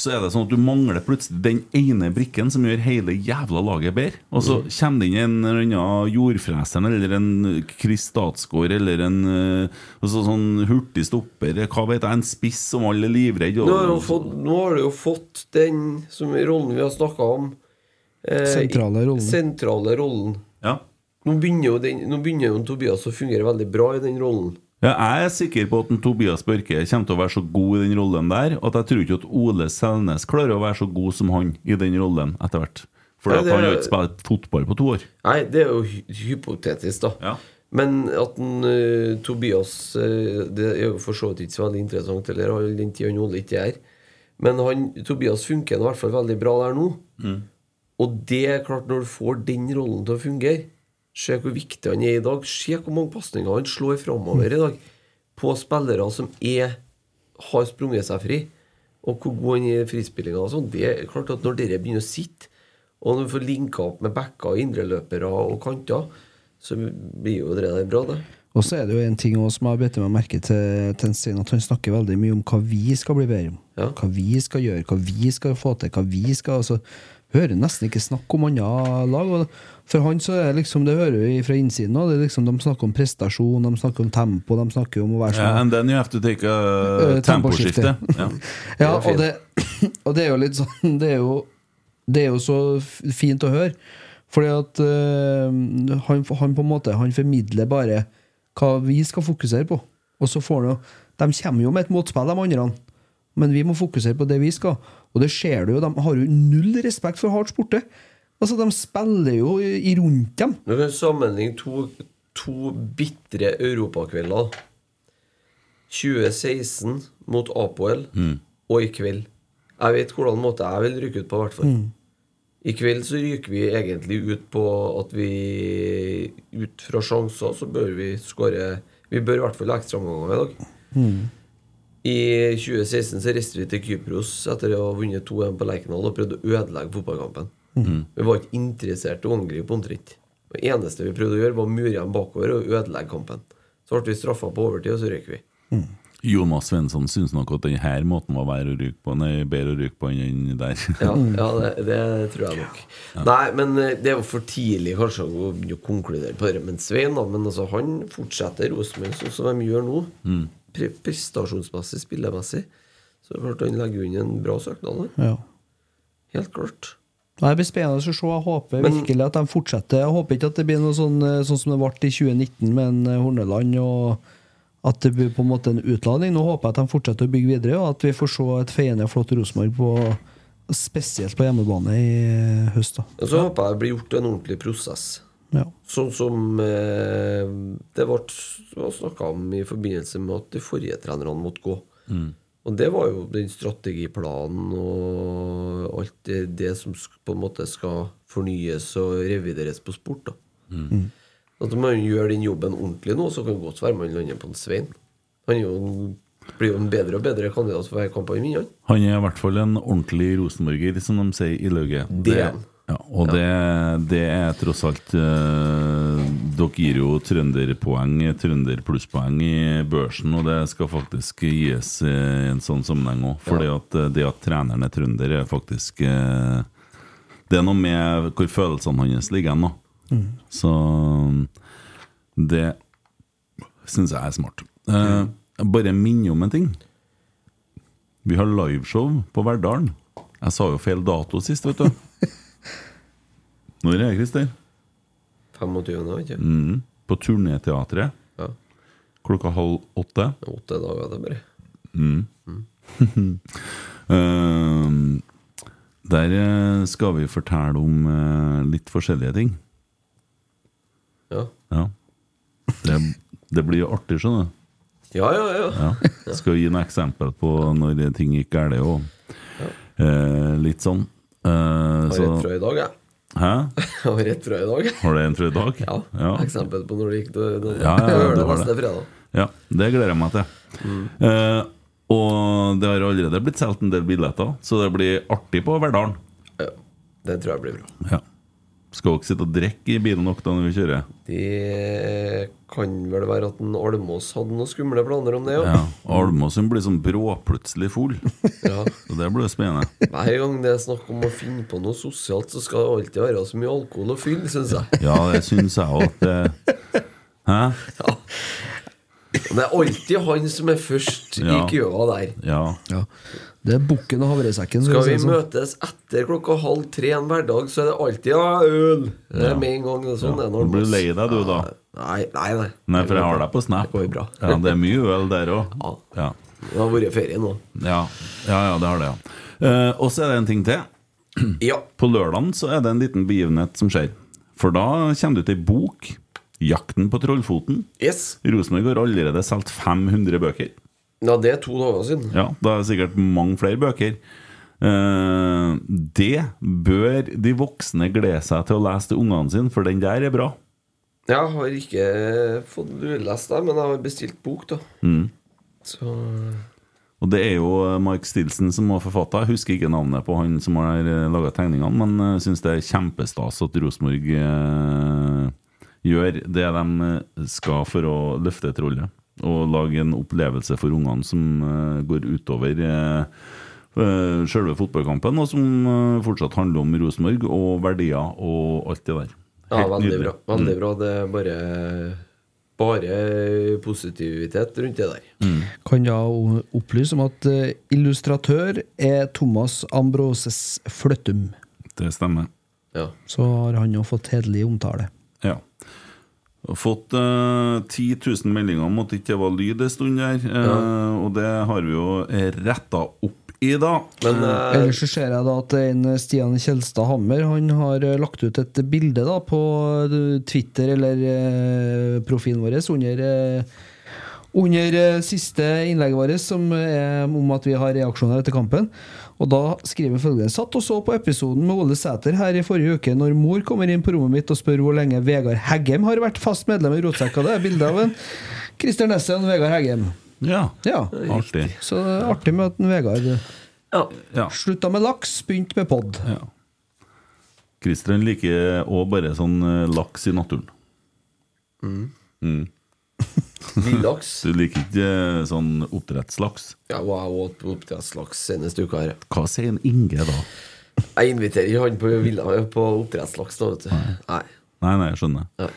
så er det sånn at du mangler plutselig den ene brikken som gjør hele jævla laget bedre. Og så kommer det inn en eller annen jordfreser eller en Chris Statsgaard eller en eh, altså sånn hurtig stopper, hva vet jeg, en spiss som alle er livredde Nå har, du nå har du jo fått den som rollen vi har snakka om. eh, Sentrale rollen. Sentrale rollen. Ja. Nå begynner jo, den, nå begynner jo Tobias å fungere veldig bra i den rollen. Ja, jeg er sikker på at en Tobias Børke kommer til å være så god i den rollen der, at jeg tror ikke at Ole Selnes klarer å være så god som han i den rollen etter hvert. For han har ikke spilt fotball på to år. Nei, det er jo hypotetisk, da. Ja. Men at en, uh, Tobias uh, Det er jo for så vidt ikke så veldig interessant heller, all den tida Ole ikke er. Men han, Tobias funker i hvert fall veldig bra der nå. Og det er klart, når du får den rollen til å fungere Se hvor viktig han er i dag. Se hvor mange pasninger han slår framover i dag. På spillere som er, har sprunget seg fri. Og hvor god han er i frispillinga. sånn. Det er klart at Når dere begynner å sitte, og når du får linka opp med backer, indreløpere og kanter, så blir jo det der bra, det. Og så er det jo en ting også som jeg har bitt meg merke til Tenstein, at han snakker veldig mye om hva vi skal bli bedre om. Ja. Hva vi skal gjøre, hva vi skal få til, hva vi skal altså, Hører nesten ikke snakk om andre lag. For han så er liksom, det hører vi fra innsiden òg. Liksom, de snakker om prestasjon, de snakker om tempo, de snakker om å være Yeah, sånn and then you have to take a Eh, temposkifte. Ja. Ja, og det, og det er jo litt sånn Det er jo, det er jo så fint å høre. Fordi at øh, han, han på en måte Han formidler bare hva vi skal fokusere på. Og så får han jo De kommer jo med et motspill, de andre. Men vi må fokusere på det vi skal. Og det ser du jo, de har jo null respekt for hardt sporte. Altså, De spiller jo i rundt dem. Men sammenlign to, to bitre europakvelder. 2016 mot Apoel og i kveld. Jeg vet hvordan måte jeg vil rykke ut på, i hvert fall. I kveld så ryker vi egentlig ut på at vi Ut fra sjanser så bør vi skåre Vi bør i hvert fall ha ekstraomganger i dag. I 2016 så reiste vi til Kypros etter å ha vunnet 2-1 på Lerkendal og prøvde å ødelegge fotballkampen. Vi var ikke interessert i å angripe omtrent. Det eneste vi prøvde å gjøre, var å mure dem bakover og ødelegge kampen. Så ble vi straffa på overtid, og så røyk vi. Jonas Svensson syns nok at denne måten var bedre å ryke på Nei, bedre å ryke på enn den der. Ja, ja det, det tror jeg nok. Nei, men eh, det er jo for tidlig kanskje å konkludere på det. Men Svein, da, men altså, han fortsetter Rosenborg sånn som de gjør nå. Pre prestasjonsmessig, spillemessig. Så det er klart han legger inn en bra søknad. der. Ja. Helt klart. Det blir spennende å se. Jeg håper Men- virkelig at de fortsetter. Jeg håper ikke at det blir noe sånn, eh, sånn som det ble i 2019 med en eh, Horneland, og at det blir på en måte en utladning. Nå håper jeg at de fortsetter å bygge videre, og at vi får se et feiende flott Rosenborg på spesielt på hjemmebane i eh, høst. da Og så håper jeg det blir gjort en ordentlig prosess. Ja. Sånn som eh, det ble snakka om i forbindelse med at de forrige trenerne måtte gå. Og det var jo den strategiplanen og alt det, det som på en måte skal fornyes og revideres på sport. da At man gjør den jobben ordentlig nå, så kan det godt være man lander på en Svein. Han er jo, blir jo en bedre og bedre kandidat for hver kamp han vinner. han. Han er i hvert fall en ordentlig rosenborger, som de sier i lauget. Det. Ja, og det, det er tross alt eh, Dere gir jo trønderpoeng, trønder plusspoeng i børsen, og det skal faktisk gis eh, i en sånn sammenheng òg. For at eh, det at treneren er trønder, er faktisk eh, Det er noe med hvor følelsene hans ligger hen. da. Så det syns jeg er smart. Eh, bare minne om en ting. Vi har liveshow på Verdalen. Jeg sa jo feil dato sist, vet du. Når er det, Christer? 25. ikke Mm, på Turnéteatret. Ja. Klokka halv åtte. Åtte dager, det bare. Eh, der eh, skal vi fortelle om eh, litt forskjellige ting. Ja. Ja. Det, det blir jo artig, skjønner du. Ja, ja, ja. Ja. Skal gi noen eksempel på når ting gikk galt òg. Eh, litt sånn. Eh, Har så, rett fra i dag, jeg. Hæ? Har rett fra i dag. Var Har du en fra i dag? Ja. ja. Eksempel på når du gikk til Ja, ja, ja, det var det. fredag. Ja, det gleder jeg meg til. Eh, og det har allerede blitt solgt en del billetter, så det blir artig på Verdalen. Ja. Det tror jeg blir bra. Ja. Skal dere sitte og drikke i bilen nok da når vi kjører? Det kan vel være at en Almås hadde noen skumle planer om det, Ja. ja. Almås blir sånn bråplutselig full. ja. Så det blir spennende. Hver gang det er snakk om å finne på noe sosialt, så skal det alltid være så mye alkohol og fyll, syns jeg. Ja, det syns jeg òg. Hæ? Ja. Det er alltid han som er først Ja. i køa der. Ja. Ja. Det er bukken og havresekken. Skal vi sånn. møtes etter klokka halv tre en hverdag, så er det alltid ja, øl. Det er med en gang. Sånn ja. er Du blir lei deg, du, da. Nei, nei, nei. Nei, for jeg har deg på Snap. Det går bra. Ja, det er mye øl der òg. Ja. Ja. Det har vært ferie nå. Ja. ja, ja, det har det, ja. Eh, og så er det en ting til. Ja. På lørdagen så er det en liten begivenhet som skjer. For da kommer det ut ei bok. 'Jakten på Trollfoten'. Yes. Rosenborg har allerede solgt 500 bøker. Ja, det er to dager siden. Ja, Da er det sikkert mange flere bøker. Eh, det bør de voksne glede seg til å lese til ungene sine, for den der er bra. Jeg har ikke fått lest det, men jeg har bestilt bok, da. Mm. Så Og det er jo Mark Mike Stilson som har forfatta. Jeg husker ikke navnet på han som har laga tegningene, men jeg syns det er kjempestas at Rosenborg eh, gjør det de eh, skal for å løfte trollet. Og lage en opplevelse for ungene som eh, går utover uh, selve fotballkampen, og som eh, fortsatt handler om Rosenborg og verdier og alt det der. Ja, veldig nydelig. bra. Veldig bra. Det er bare Bare positivitet rundt det der. Kan da opplyse om at eh, illustratør er Thomas Ambroses Fløttum. Det stemmer. Ja. Så har han jo fått hederlig omtale. Ja. Jeg har fått eh, 10 000 meldinger om at det ikke var lyd en stund der. eh, Og det har vi jo retta opp i, da. Men eh, Ellers så ser jeg da at en Stian Kjelstad Hammer Han har lagt ut et bilde da på Twitter eller eh, profilen vår under eh, under siste innlegget vårt, som er om at vi har reaksjoner etter kampen. Og da skriver han følgende Satt og så på episoden med Ole Sæter her i forrige uke når mor kommer inn på rommet mitt og spør hvor lenge Vegard Heggem har vært fast medlem i Rotsekka. Det er bilde av en Christer Nessen og Vegard Heggem. Ja, Ja. artig. Så artig med at en Vegard ja. Ja. slutta med laks, begynte med pod. ja. Christer liker òg bare sånn eh, laks i naturen. Mm. Villaks. Du liker ikke eh, sånn oppdrettslaks. Ja, og jeg åt oppdrettslaks seneste uka her. Hva sier en Inge da? Jeg inviterer ikke han på, villa- på oppdrettslaks, da, vet du. Nei. Nei, nei, jeg skjønner. Nei.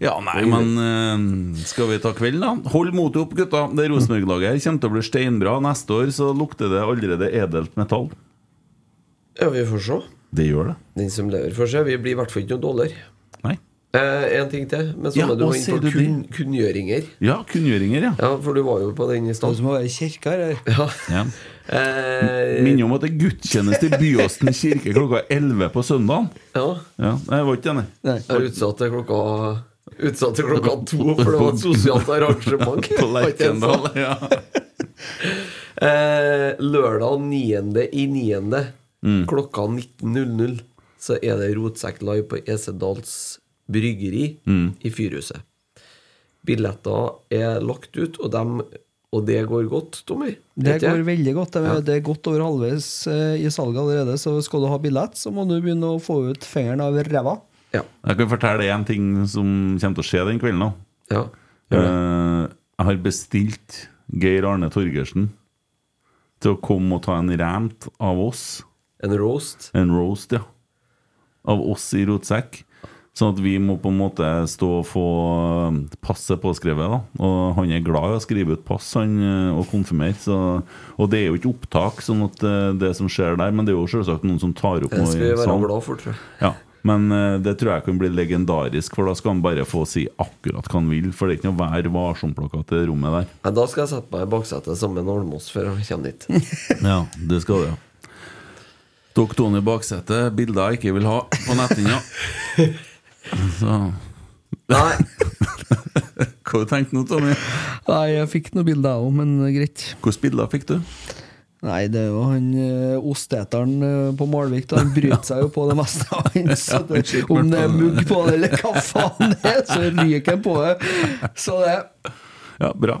Ja, nei, men eh, skal vi ta kvelden, da? Hold motet opp, gutta. Det Rosenborg-laget her kommer til å bli steinbra. Neste år så lukter det allerede edelt metall. Ja, vi får se. Det gjør det. Den som lever, får se. Vi blir i hvert fall ikke noe dårligere. Eh, en ting til. Men så Ja, må du var inn på du kun, kunngjøringer. Ja, kunngjøringer, ja. Ja, for du var jo på den i stad. stad. må være i kirka her. Ja. ja. Eh, Minner om at det er gudstjeneste i Byåsen kirke klokka 11 på søndagen. ja. Ja, jeg var ikke enig. Nei. Jeg er utsatt til klokka Utsatt til klokka to, for det var et sosialt arrangement. På Lerkendal. Ja. Eh, lørdag 9. i 9. Mm. klokka 19.00 så er det Rotsekk live på Esedals bryggeri Mm. i Fyrhuset. Billetter er lagt ut, og, dem, og det går godt, Tommy. Det går veldig godt. Det er, det er godt over halvveis eh, i salget allerede. Så skal du ha billett, så må du begynne å få ut fingeren av ræva. Ja. Jeg kan fortelle én ting som kommer til å skje den kvelden. Nå. ja. Eh, jeg har bestilt Geir Arne Torgersen til å komme og ta en rant av oss. En roast. En roast, ja. Av oss i Rotsekk. Sånn at vi må på en måte stå og få eh, passet påskrevet. da Og han er glad i å skrive ut pass han eh, og konfirmere. Så, og det er jo ikke opptak, sånn at eh, det som skjer der Men det er jo selvsagt noen som tar opp Det noe skal vi være glad for, tror jeg. Ja. Men eh, det tror jeg kan bli legendarisk, for da skal han bare få si akkurat hva han vil. For det er ikke noe Vær varsom-plakat i det rommet der. Nei, da skal jeg sette meg i baksetet sammen med Almås før han kommer dit. Ja, det skal du, ja. Dere Tony i baksetet, bilder jeg ikke vil ha på netthinna. Så Nei, Hva har du tenkt nå, Tommy? Nei, jeg fikk noen bilder jeg òg, men greit. Hvilke bilder fikk du? Nei, det er jo han uh, osteteren eh, på Malvik. Da. Han bryter seg jo på det meste. Han, så det, om det er mugg på det, eller hva faen det er, så ryker han på det. Så det Ja, bra.